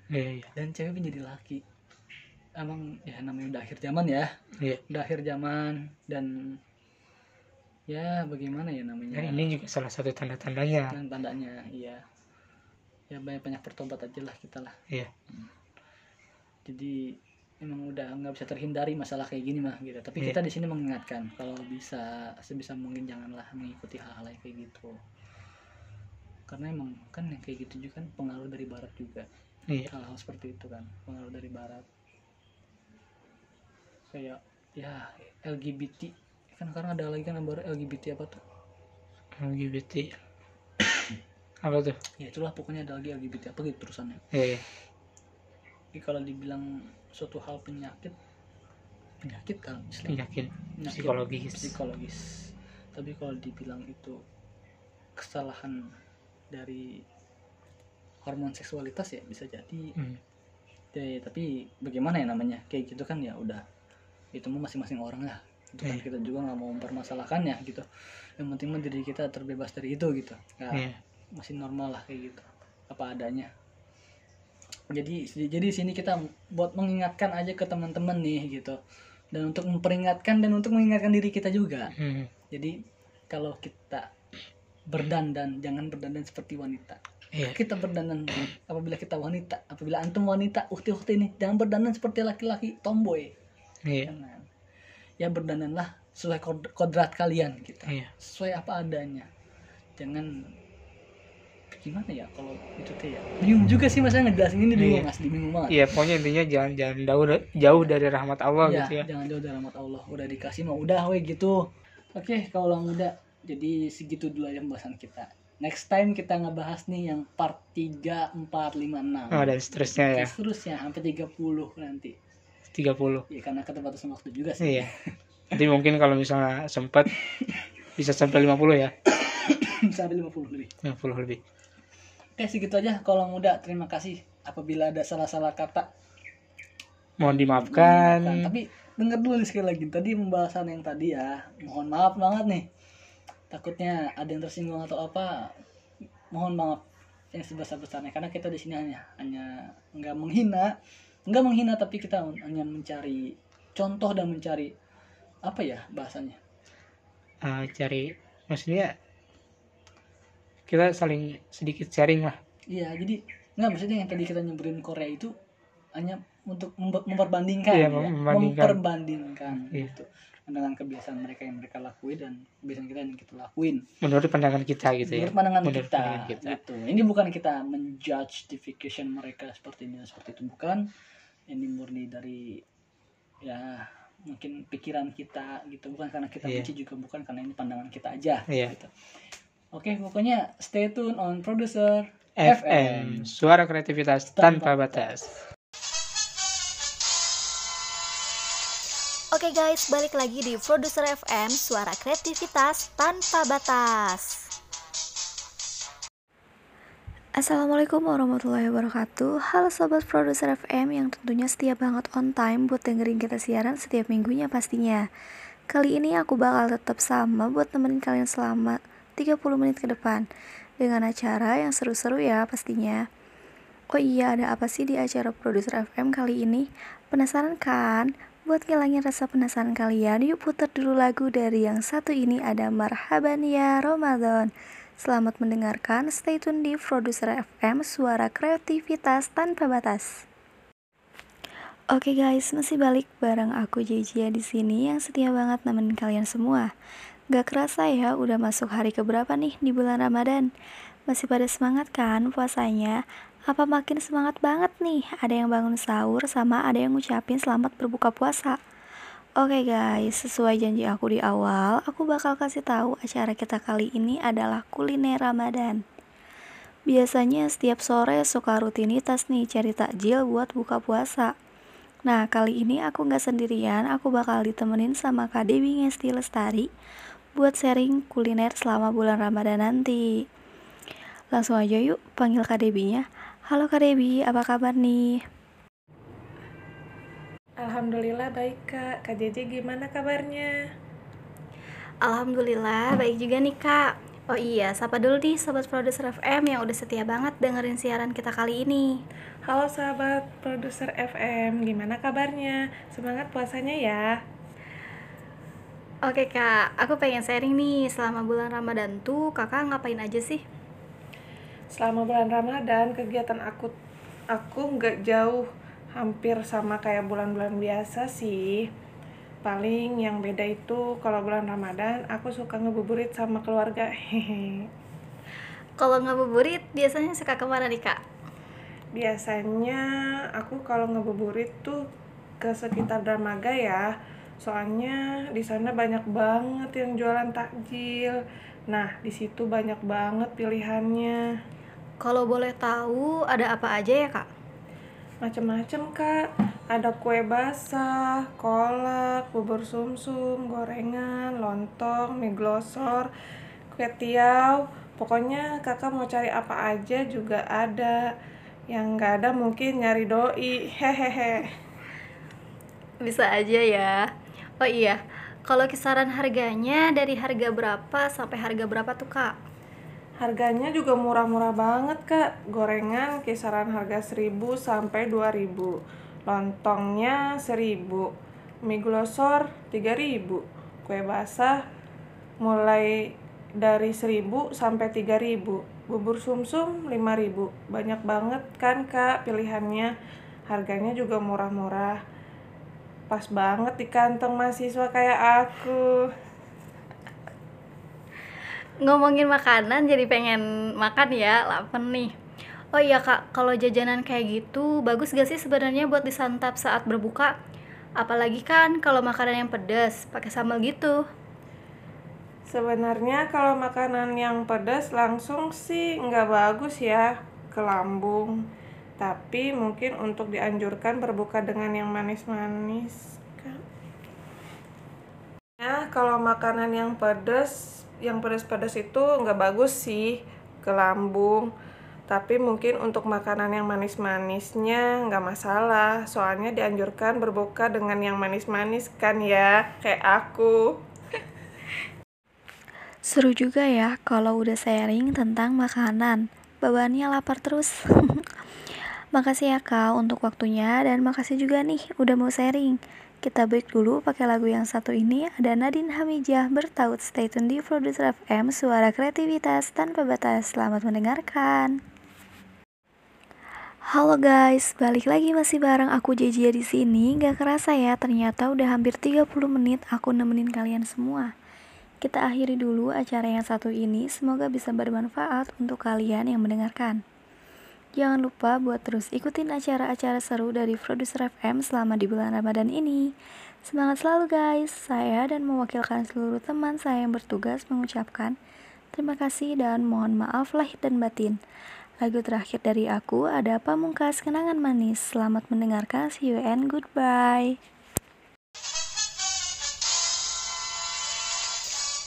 Iya iya. Dan cewek pengen jadi laki emang ya namanya udah akhir zaman ya. Iya. Udah akhir zaman dan ya bagaimana ya namanya? Ya, ini juga salah satu tanda-tandanya. Dan tandanya iya. Ya banyak banyak bertobat aja lah kita lah. Iya. Jadi emang udah nggak bisa terhindari masalah kayak gini mah gitu. Tapi Iya. kita di sini mengingatkan kalau bisa sebisa mungkin janganlah mengikuti hal-hal yang kayak gitu. Karena emang kan yang kayak gitu juga kan pengaruh dari barat juga. Iya. Hal-hal seperti itu kan pengaruh dari barat kayak ya LGBT kan sekarang ada lagi kan yang baru LGBT apa tuh? LGBT apa tuh? Ya itulah pokoknya ada lagi LGBT apa gitu terusannya. Iya iya. Jadi kalau dibilang suatu hal penyakit penyakit kan penyakit Penyakit psikologis. psikologis. Tapi kalau dibilang itu kesalahan dari hormon seksualitas ya bisa jadi. Hmm. Ya, tapi bagaimana ya namanya? Kayak gitu kan ya udah itu mah masing-masing orang lah. Itu kan Iya. kita juga nggak mau mempermasalahkannya gitu. Yang penting mah diri kita terbebas dari itu gitu. Nggak- Iya. masih normal lah kayak gitu. Apa adanya. Jadi jadi di sini kita buat mengingatkan aja ke teman-teman nih gitu. Dan untuk memperingatkan dan untuk mengingatkan diri kita juga. Hmm. jadi kalau kita berdandan jangan berdandan seperti wanita. Iya. kita berdandan apabila kita wanita apabila antum wanita ukti-ukti nih jangan berdandan seperti laki-laki tomboy Iya. jangan. Ya berdandanlah sesuai kod- kodrat kalian gitu Iya. sesuai apa adanya. Jangan gimana ya kalau itu teh ya? Bingung juga sih masa ngejelasin ini bingung Iya. asli bingung banget. Iya, pokoknya intinya jangan jangan jauh jauh dari rahmat Allah ya, gitu ya. jangan jauh dari rahmat Allah. Udah dikasih mah udah we gitu. Oke kalau muda jadi segitu dulu aja pembahasan kita. Next time kita ngebahas nih yang part 3, 4, 5, 6 Oh, dan seterusnya ya. seterusnya sampai 30 nanti 30. ya karena keterbatasan waktu juga sih Iya. Nanti mungkin kalau misalnya sempat bisa sampai 50 ya. bisa sampai 50 lebih 50 lebih. oke segitu aja kalau muda terima kasih apabila ada salah-salah kata Mohon dimaafkan. Kan, tapi denger dulu sekali lagi tadi pembahasan yang tadi ya mohon maaf banget nih takutnya ada yang tersinggung atau apa mohon maaf yang sebesar besarnya karena kita di sini hanya hanya nggak menghina nggak menghina tapi kita hanya mencari contoh dan mencari apa ya bahasanya Eh, cari maksudnya kita saling sedikit sharing lah. iya jadi nggak maksudnya yang tadi kita nyebelin Korea itu hanya untuk memper- memperbandingkan Iya, ya. membandingkan. memperbandingkan Iya. gitu dengan kebiasaan mereka yang mereka lakuin dan kebiasaan kita yang kita lakuin Menurut pandangan kita gitu ya. menurut pandangan Menurut kita, pandangan kita. gitu ini bukan kita menjustification mereka seperti ini seperti itu bukan ini murni dari ya mungkin pikiran kita gitu bukan karena kita Iya. benci juga bukan karena ini pandangan kita aja Iya. gitu. oke pokoknya stay tune on producer FM, suara kreativitas tanpa batas. Oke guys, balik lagi di Produser FM, suara kreativitas tanpa batas. Assalamualaikum warahmatullahi wabarakatuh. Halo Sobat Produser FM yang tentunya setia banget on time buat dengerin kita siaran setiap minggunya pastinya. Kali ini aku bakal tetap sama buat nemenin kalian selama 30 menit ke depan. Dengan acara yang seru-seru ya pastinya. Oh iya ada apa sih di acara Produser FM kali ini? Penasaran kan? Buat ngilangin rasa penasaran kalian, yuk putar dulu lagu dari yang satu ini ada Marhaban Ya Ramadan Selamat mendengarkan, stay tune di Produser FM, suara kreativitas tanpa batas. Oke guys, masih balik bareng aku Jejia di sini yang setia banget nemenin kalian semua. Gak kerasa ya, udah masuk hari keberapa nih di bulan Ramadan? Masih pada semangat kan puasanya? Apa makin semangat banget nih? Ada yang bangun sahur sama ada yang ngucapin selamat berbuka puasa. Oke guys, sesuai janji aku di awal, aku bakal kasih tahu acara kita kali ini adalah kuliner Ramadan. Biasanya setiap sore suka rutinitas nih cari takjil buat buka puasa. Nah, kali ini aku nggak sendirian, aku bakal ditemenin sama Kak Dewi Ngesti Lestari buat sharing kuliner selama bulan Ramadan nanti. Langsung aja yuk panggil Kak Debinya. Halo Kak Debi, apa kabar nih? Alhamdulillah baik kak. Kak Jeje gimana kabarnya? Alhamdulillah, baik juga nih kak. Oh iya, sapa dulu nih Sobat Produser FM yang udah setia banget dengerin siaran kita kali ini. Halo sahabat produser FM, gimana kabarnya? Semangat puasanya ya. Oke kak, aku pengen sharing nih selama bulan Ramadan tuh kakak ngapain aja sih? Selama bulan Ramadan kegiatan aku aku nggak jauh hampir sama kayak bulan-bulan biasa sih. Paling yang beda itu kalau bulan Ramadan aku suka ngebuburit sama keluarga. Hehe. Kalau ngabuburit biasanya suka ke mana nih kak? Biasanya aku kalau ngebuburit tuh ke sekitar Dermaga ya. Soalnya di sana banyak banget yang jualan takjil. Nah, di situ banyak banget pilihannya. Kalau boleh tahu ada apa aja ya kak? Macem-macem kak, ada kue basah, kolak, bubur sumsum, gorengan, lontong, mie glosor, kue tiaw. Pokoknya kakak mau cari apa aja juga ada. Yang nggak ada mungkin nyari doi, hehehe. Bisa aja ya. Oh iya, kalau kisaran harganya dari harga berapa sampai harga berapa tuh kak? Harganya juga murah-murah banget kak. Gorengan kisaran harga 1000 sampai 2000 Lontongnya 1000 Mie glosor 3000 Kue basah mulai dari 1000 sampai 3000 Bubur sumsum 5000 Banyak banget kan kak pilihannya. Harganya juga murah-murah. Pas banget di kantong mahasiswa kayak aku Ngomongin makanan jadi pengen makan ya, lapar nih. Oh iya kak, kalau jajanan kayak gitu bagus gak sih sebenarnya buat disantap saat berbuka? Apalagi kan kalau makanan yang pedas, pakai sambal gitu. Sebenarnya kalau makanan yang pedas langsung sih nggak bagus ya ke lambung. Tapi mungkin untuk dianjurkan berbuka dengan yang manis-manis. Ya, kalau makanan yang pedas, yang pedas-pedas itu nggak bagus sih ke lambung. Tapi mungkin untuk makanan yang manis-manisnya nggak masalah. Soalnya dianjurkan berbuka dengan yang manis-manis kan ya, kayak aku. Seru juga ya kalau udah sharing tentang makanan. Bawaannya lapar terus. makasih ya kak untuk waktunya dan makasih juga nih udah mau sharing. Kita break dulu pakai lagu yang satu ini ada Nadine Hamijah bertaut stay tune di Producer FM Suara Kreativitas Tanpa Batas. Selamat mendengarkan. Halo guys, balik lagi masih bareng aku Jejia di sini. Gak kerasa ya, ternyata udah hampir 30 menit aku nemenin kalian semua. Kita akhiri dulu acara yang satu ini, semoga bisa bermanfaat untuk kalian yang mendengarkan. Jangan lupa buat terus ikutin acara-acara seru dari Produser FM selama di bulan Ramadan ini. Semangat selalu guys, saya dan mewakilkan seluruh teman saya yang bertugas mengucapkan terima kasih dan mohon maaf lahir dan batin. Lagu terakhir dari aku ada Pamungkas Kenangan Manis. Selamat mendengarkan, see you and goodbye.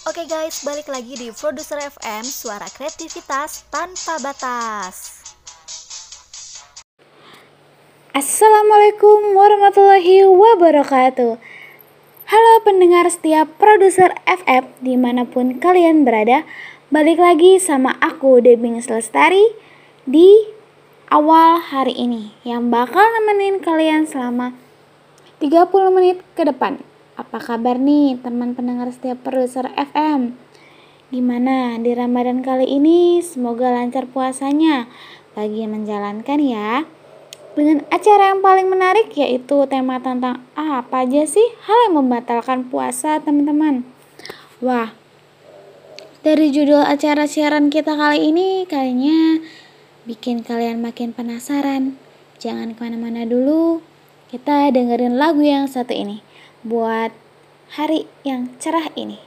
Oke guys, balik lagi di Produser FM Suara Kreativitas Tanpa Batas. Assalamualaikum warahmatullahi wabarakatuh. Halo pendengar setiap produser FM di mana pun kalian berada Balik lagi sama aku Debing Selestari di awal hari ini Yang bakal nemenin kalian selama 30 menit ke depan. Apa kabar nih teman pendengar setiap produser FM Gimana di Ramadan kali ini? Semoga lancar puasanya. Bagi menjalankan ya dengan acara yang paling menarik yaitu tema tentang ah, apa aja sih hal yang membatalkan puasa teman-teman. Wah, dari judul acara siaran kita kali ini kayaknya bikin kalian makin penasaran. Jangan ke mana-mana dulu, kita dengerin lagu yang satu ini buat hari yang cerah ini.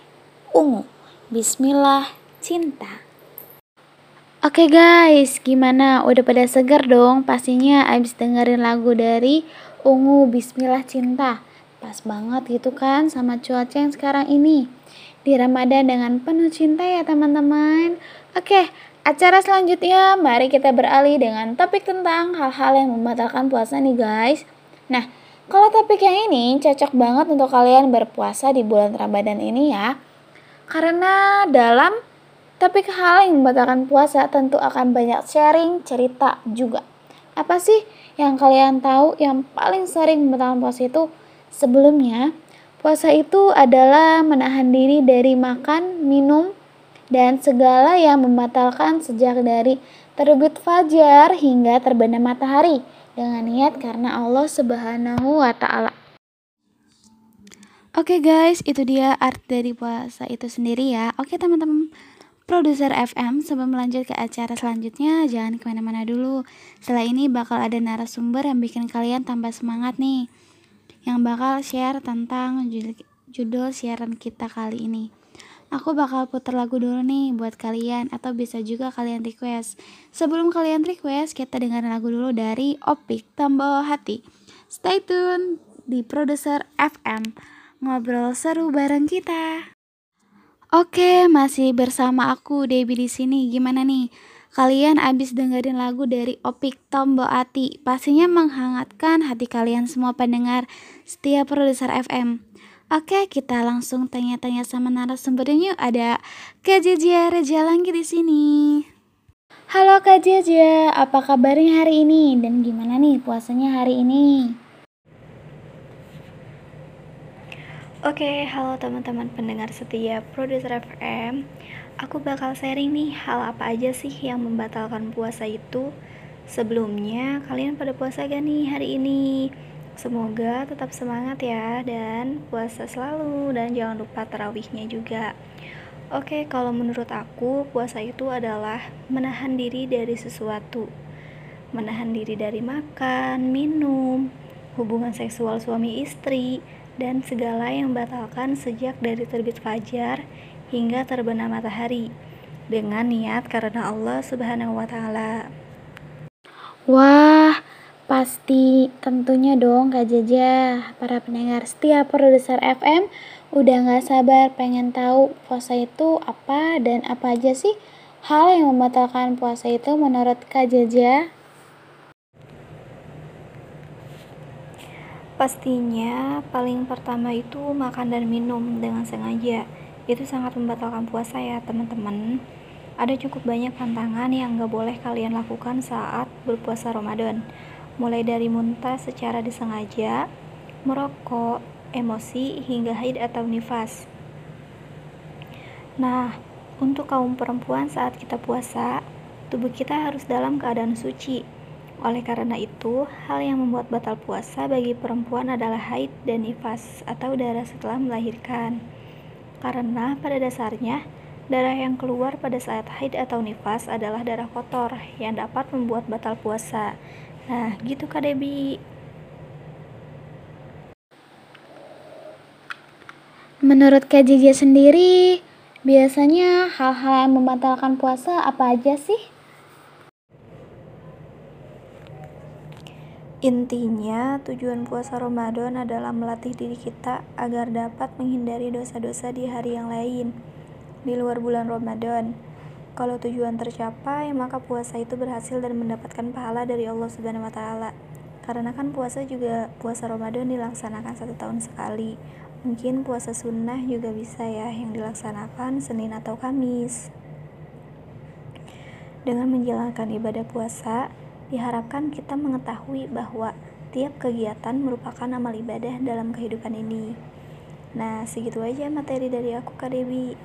Ungu, Bismillah, Cinta. Oke guys, gimana? Udah pada seger dong? Pastinya abis dengerin lagu dari Ungu Bismillah Cinta. Pas banget gitu kan sama cuaca yang sekarang ini. Di Ramadan dengan penuh cinta ya teman-teman. Oke, acara selanjutnya mari kita beralih dengan topik tentang hal-hal yang membatalkan puasa nih guys. Nah, kalau topik yang ini cocok banget untuk kalian berpuasa di bulan Ramadan ini ya. Karena dalam tapi hal yang membatalkan puasa tentu akan banyak sharing cerita juga. Apa sih yang kalian tahu yang paling sering membatalkan puasa itu? Sebelumnya, puasa itu adalah menahan diri dari makan, minum, dan segala yang membatalkan sejak dari terbit fajar hingga terbenam matahari dengan niat karena Allah Subhanahu wa taala. Oke guys, itu dia arti dari puasa itu sendiri ya. Oke teman-teman, Produser FM, sebelum melanjut ke acara selanjutnya, jangan ke mana-mana dulu. Setelah ini bakal ada narasumber yang bikin kalian tambah semangat nih. yang bakal share tentang judul siaran kita kali ini. Aku bakal putar lagu dulu nih buat kalian atau bisa juga kalian request. Sebelum kalian request, kita dengar lagu dulu dari Opik Tambah Hati. Stay tune di Produser FM. Ngobrol seru bareng kita. Oke, masih bersama aku Debbie di sini. Gimana nih? Kalian abis dengerin lagu dari Opik Tombo Ati Pastinya menghangatkan hati kalian semua pendengar setiap produser FM Oke, kita langsung tanya-tanya sama narasumbernya yuk. Ada Kak Jaja Reja Langit di sini. Halo Kak Jaja, apa kabarnya hari ini? Dan gimana nih puasanya hari ini? Oke, halo teman-teman pendengar setia Produser FM. Aku bakal sharing nih hal apa aja sih yang membatalkan puasa itu. Sebelumnya, kalian pada puasa gak nih hari ini? Semoga tetap semangat ya dan puasa selalu dan jangan lupa terawihnya juga. Oke, kalau menurut aku puasa itu adalah menahan diri dari sesuatu. Menahan diri dari makan, minum, hubungan seksual suami istri, dan segala yang batalkan sejak dari terbit fajar hingga terbenam matahari dengan niat karena Allah Subhanahu wa taala. Wah, Pasti tentunya dong Kak Jaja, para pendengar setiap produser FM udah gak sabar pengen tahu puasa itu apa dan apa aja sih hal yang membatalkan puasa itu menurut Kak Jaja? Pastinya paling pertama itu makan dan minum dengan sengaja. Itu sangat membatalkan puasa ya teman-teman. Ada cukup banyak pantangan yang gak boleh kalian lakukan saat berpuasa Ramadan mulai dari muntah secara disengaja, merokok, emosi, hingga haid atau nifas. Nah, untuk kaum perempuan saat kita puasa, tubuh kita harus dalam keadaan suci. Oleh karena itu, hal yang membuat batal puasa bagi perempuan adalah haid dan nifas atau darah setelah melahirkan. Karena pada dasarnya, darah yang keluar pada saat haid atau nifas adalah darah kotor yang dapat membuat batal puasa. Nah, gitu Kak Debi. Menurut Kak Jija sendiri, biasanya hal-hal yang membatalkan puasa apa aja sih? Intinya, tujuan puasa Ramadan adalah melatih diri kita agar dapat menghindari dosa-dosa di hari yang lain di luar bulan Ramadan. Kalau tujuan tercapai, maka puasa itu berhasil dan mendapatkan pahala dari Allah Subhanahu wa taala. Karena kan puasa juga puasa Ramadan dilaksanakan satu tahun sekali. Mungkin puasa sunnah juga bisa ya yang dilaksanakan Senin atau Kamis. Dengan menjalankan ibadah puasa, diharapkan kita mengetahui bahwa tiap kegiatan merupakan amal ibadah dalam kehidupan ini. Nah, segitu aja materi dari aku Kak Dewi.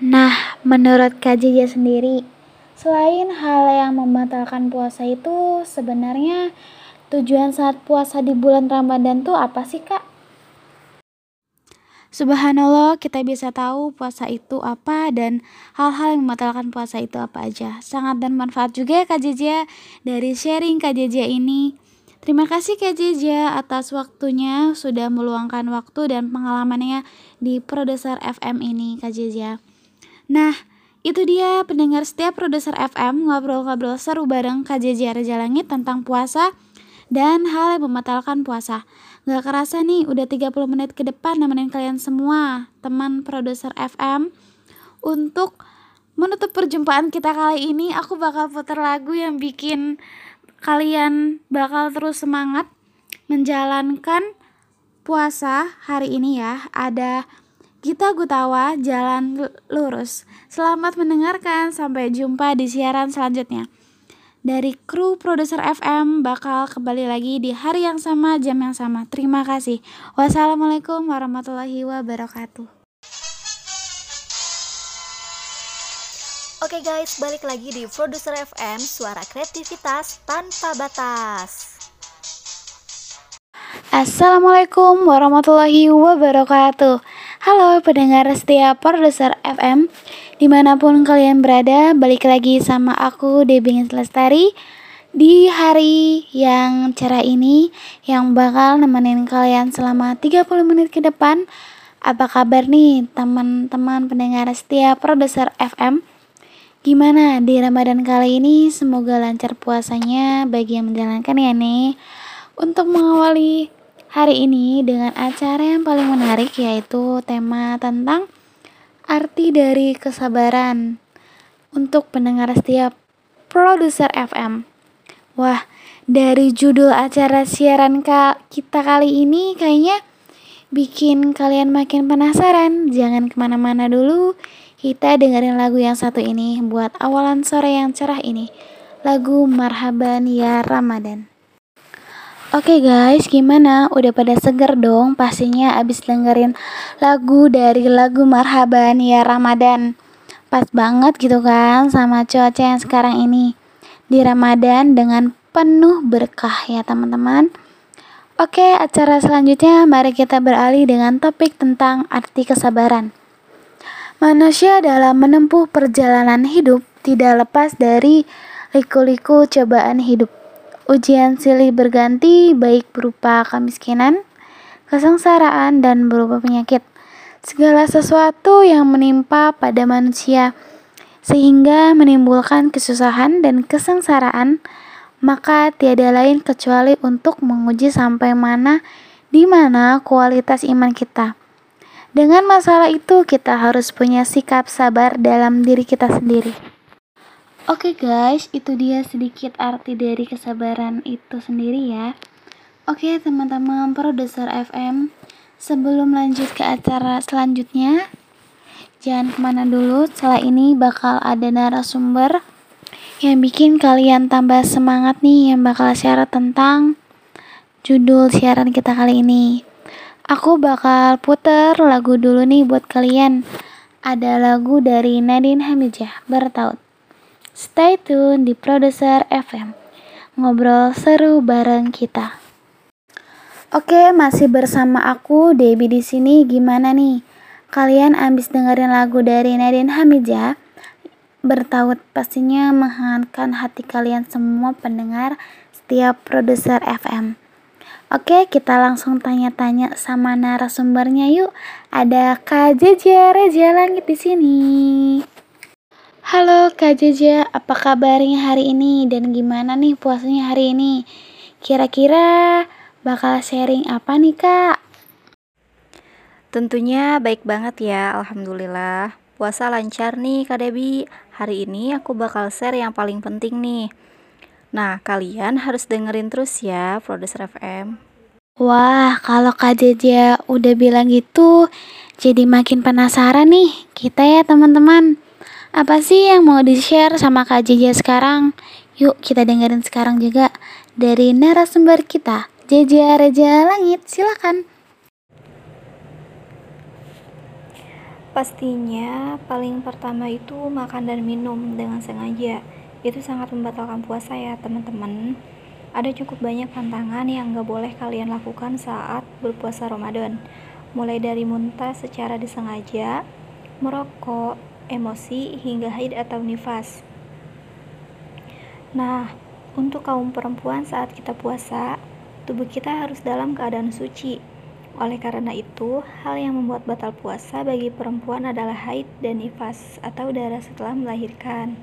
Nah, menurut Kak Jija sendiri, selain hal yang membatalkan puasa itu, sebenarnya tujuan saat puasa di bulan Ramadan tuh apa sih, Kak? Subhanallah, kita bisa tahu puasa itu apa dan hal-hal yang membatalkan puasa itu apa aja. Sangat dan manfaat juga ya Kak Jeja dari sharing Kak Jeja ini. Terima kasih Kak Jeja atas waktunya sudah meluangkan waktu dan pengalamannya di produser FM ini Kak Jeja. Nah, itu dia pendengar setiap produser FM ngobrol-ngobrol seru bareng KJJ Raja Langit tentang puasa dan hal yang membatalkan puasa. Gak kerasa nih, udah 30 menit ke depan nemenin kalian semua, teman produser FM. Untuk menutup perjumpaan kita kali ini, aku bakal putar lagu yang bikin kalian bakal terus semangat menjalankan puasa hari ini ya. Ada Gita Gutawa, Jalan Lurus. Selamat mendengarkan, sampai jumpa di siaran selanjutnya. Dari kru produser FM bakal kembali lagi di hari yang sama, jam yang sama. Terima kasih. Wassalamualaikum warahmatullahi wabarakatuh. Oke guys, balik lagi di Produser FM, suara kreativitas tanpa batas. Assalamualaikum warahmatullahi wabarakatuh. Halo pendengar setia produser FM Di mana pun kalian berada Balik lagi sama aku Debbie Lestari Di hari yang cerah ini yang bakal nemenin kalian selama 30 menit ke depan Apa kabar nih teman-teman pendengar setia produser FM Gimana di Ramadan kali ini? Semoga lancar puasanya bagi yang menjalankan ya nih Untuk mengawali hari ini dengan acara yang paling menarik yaitu tema tentang arti dari kesabaran untuk pendengar setiap produser FM. Wah, dari judul acara siaran kita kali ini kayaknya bikin kalian makin penasaran. Jangan ke mana-mana dulu, kita dengerin lagu yang satu ini buat awalan sore yang cerah ini. Lagu Marhaban Ya Ramadan. Oke okay guys, gimana? Udah pada seger dong pastinya abis dengerin lagu dari lagu Marhaban Ya Ramadan. Pas banget gitu kan sama cuaca yang sekarang ini di Ramadan dengan penuh berkah ya teman-teman. Oke, acara selanjutnya mari kita beralih dengan topik tentang arti kesabaran. Manusia dalam menempuh perjalanan hidup tidak lepas dari liku-liku cobaan hidup. Ujian silih berganti baik berupa kemiskinan, kesengsaraan, dan berupa penyakit. Segala sesuatu yang menimpa pada manusia sehingga menimbulkan kesusahan dan kesengsaraan, maka tiada lain kecuali untuk menguji sampai mana di mana kualitas iman kita. Dengan masalah itu, kita harus punya sikap sabar dalam diri kita sendiri. Oke okay guys, itu dia sedikit arti dari kesabaran itu sendiri ya. Oke okay, teman-teman produser FM, sebelum lanjut ke acara selanjutnya, Jangan ke mana dulu, setelah ini bakal ada narasumber yang bikin kalian tambah semangat nih yang bakal share tentang judul siaran kita kali ini. Aku bakal puter lagu dulu nih buat kalian. Ada lagu dari Nadine Hamijah bertaut. Stay tune di Produser FM. Ngobrol seru bareng kita. Oke, masih bersama aku Debbie di sini. Gimana nih? Kalian abis dengerin lagu dari Nadine Hamidja bertaut pastinya menghangatkan hati kalian semua pendengar setiap produser FM. Oke, kita langsung tanya-tanya sama narasumbernya yuk. Ada Kak Jeja Reja Langit di sini. Halo Kak Jeja, apa kabarnya hari ini dan gimana nih puasanya hari ini? Kira-kira bakal sharing apa nih Kak? Tentunya baik banget ya, Alhamdulillah. Puasa lancar nih Kak Debi. Hari ini aku bakal share yang paling penting nih. Nah, kalian harus dengerin terus ya, Produser FM. Wah, kalau Kak Jeja udah bilang gitu, jadi makin penasaran nih kita ya teman-teman. Apa sih yang mau di-share sama Kak Jeja sekarang? Yuk kita dengerin sekarang juga dari narasumber kita, Jeja Reja Langit. Silakan. Pastinya paling pertama itu makan dan minum dengan sengaja. Itu sangat membatalkan puasa ya teman-teman. Ada cukup banyak tantangan yang gak boleh kalian lakukan saat berpuasa Ramadan. Mulai dari muntah secara disengaja, merokok, emosi, hingga haid atau nifas. Nah, untuk kaum perempuan saat kita puasa, tubuh kita harus dalam keadaan suci oleh karena itu, hal yang membuat batal puasa bagi perempuan adalah haid dan nifas atau darah setelah melahirkan.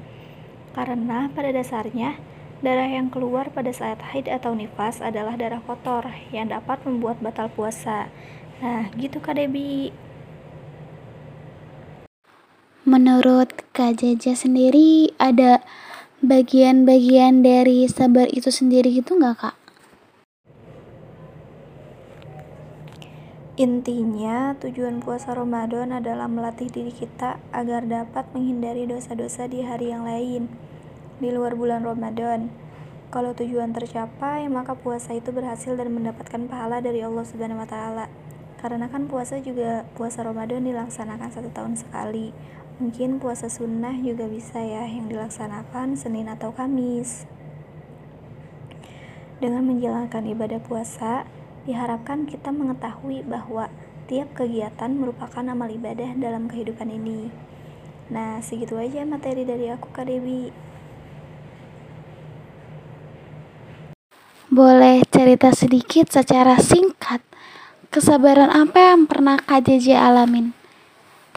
Karena pada dasarnya, darah yang keluar pada saat haid atau nifas adalah darah kotor yang dapat membuat batal puasa. Nah, gitu Kak Debi. Menurut Kak Jaja sendiri, ada bagian-bagian dari sabar itu sendiri gitu nggak Kak? Intinya, tujuan puasa Ramadan adalah melatih diri kita agar dapat menghindari dosa-dosa di hari yang lain, di luar bulan Ramadan. Kalau tujuan tercapai, maka puasa itu berhasil dan mendapatkan pahala dari Allah Subhanahu wa Ta'ala. Karena kan puasa juga puasa Ramadan dilaksanakan satu tahun sekali. Mungkin puasa sunnah juga bisa ya yang dilaksanakan Senin atau Kamis. Dengan menjalankan ibadah puasa, Diharapkan kita mengetahui bahwa tiap kegiatan merupakan amal ibadah dalam kehidupan ini. Nah, segitu aja materi dari aku Kak Dewi. boleh cerita sedikit secara singkat kesabaran apa yang pernah Kak JJ alamin?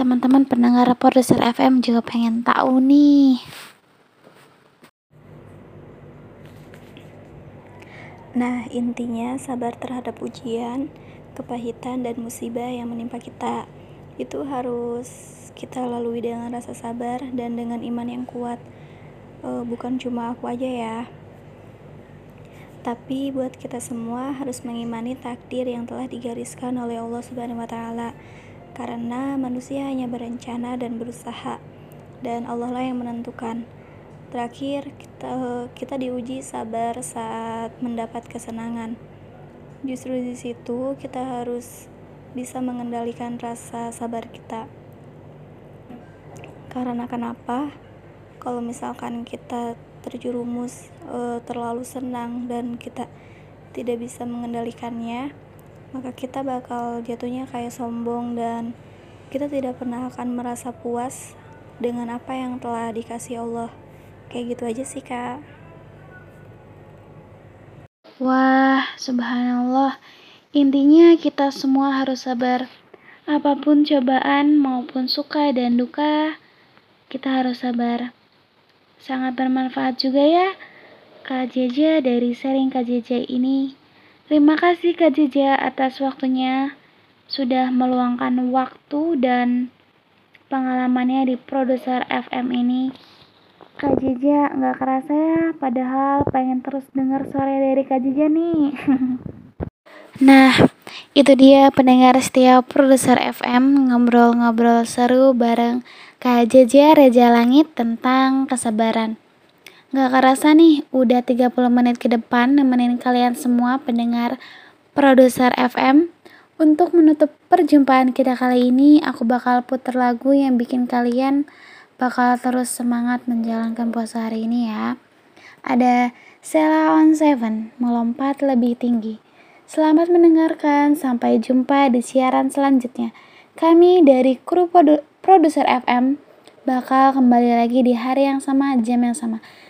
Teman-teman pendengar produser FM juga pengen tahu nih. Nah, intinya sabar terhadap ujian, kepahitan, dan musibah yang menimpa kita. Itu harus kita lalui dengan rasa sabar dan dengan iman yang kuat. E, bukan cuma aku aja ya. Tapi buat kita semua harus mengimani takdir yang telah digariskan oleh Allah Subhanahu wa taala. Karena manusia hanya berencana dan berusaha dan Allah lah yang menentukan. Terakhir, kita kita diuji sabar saat mendapat kesenangan. Justru di situ kita harus bisa mengendalikan rasa sabar kita. Karena kenapa? Kalau misalkan kita terjerumus e, terlalu senang dan kita tidak bisa mengendalikannya, maka kita bakal jatuhnya kayak sombong dan kita tidak pernah akan merasa puas dengan apa yang telah dikasih Allah. Kayak gitu aja sih, Kak. Wah, subhanallah. Intinya kita semua harus sabar. Apa pun cobaan maupun suka dan duka, kita harus sabar. Sangat bermanfaat juga ya Kak Jeja dari sharing Kak Jeja ini. Terima kasih Kak Jeja atas waktunya sudah meluangkan waktu dan pengalamannya di produser FM ini. Kak Jeja nggak kerasa ya, padahal pengen terus dengar suara dari Kak Jeja nih. nah, itu dia pendengar setiap produser FM ngobrol-ngobrol seru bareng Kak Jeja Reja Langit tentang kesabaran. Gak kerasa nih, udah 30 menit ke depan nemenin kalian semua pendengar produser FM. Untuk menutup perjumpaan kita kali ini, aku bakal putar lagu yang bikin kalian bakal terus semangat menjalankan puasa hari ini ya. Ada Sela on Seven, melompat lebih tinggi. Selamat mendengarkan, sampai jumpa di siaran selanjutnya. Kami dari kru produser FM bakal kembali lagi di hari yang sama, jam yang sama.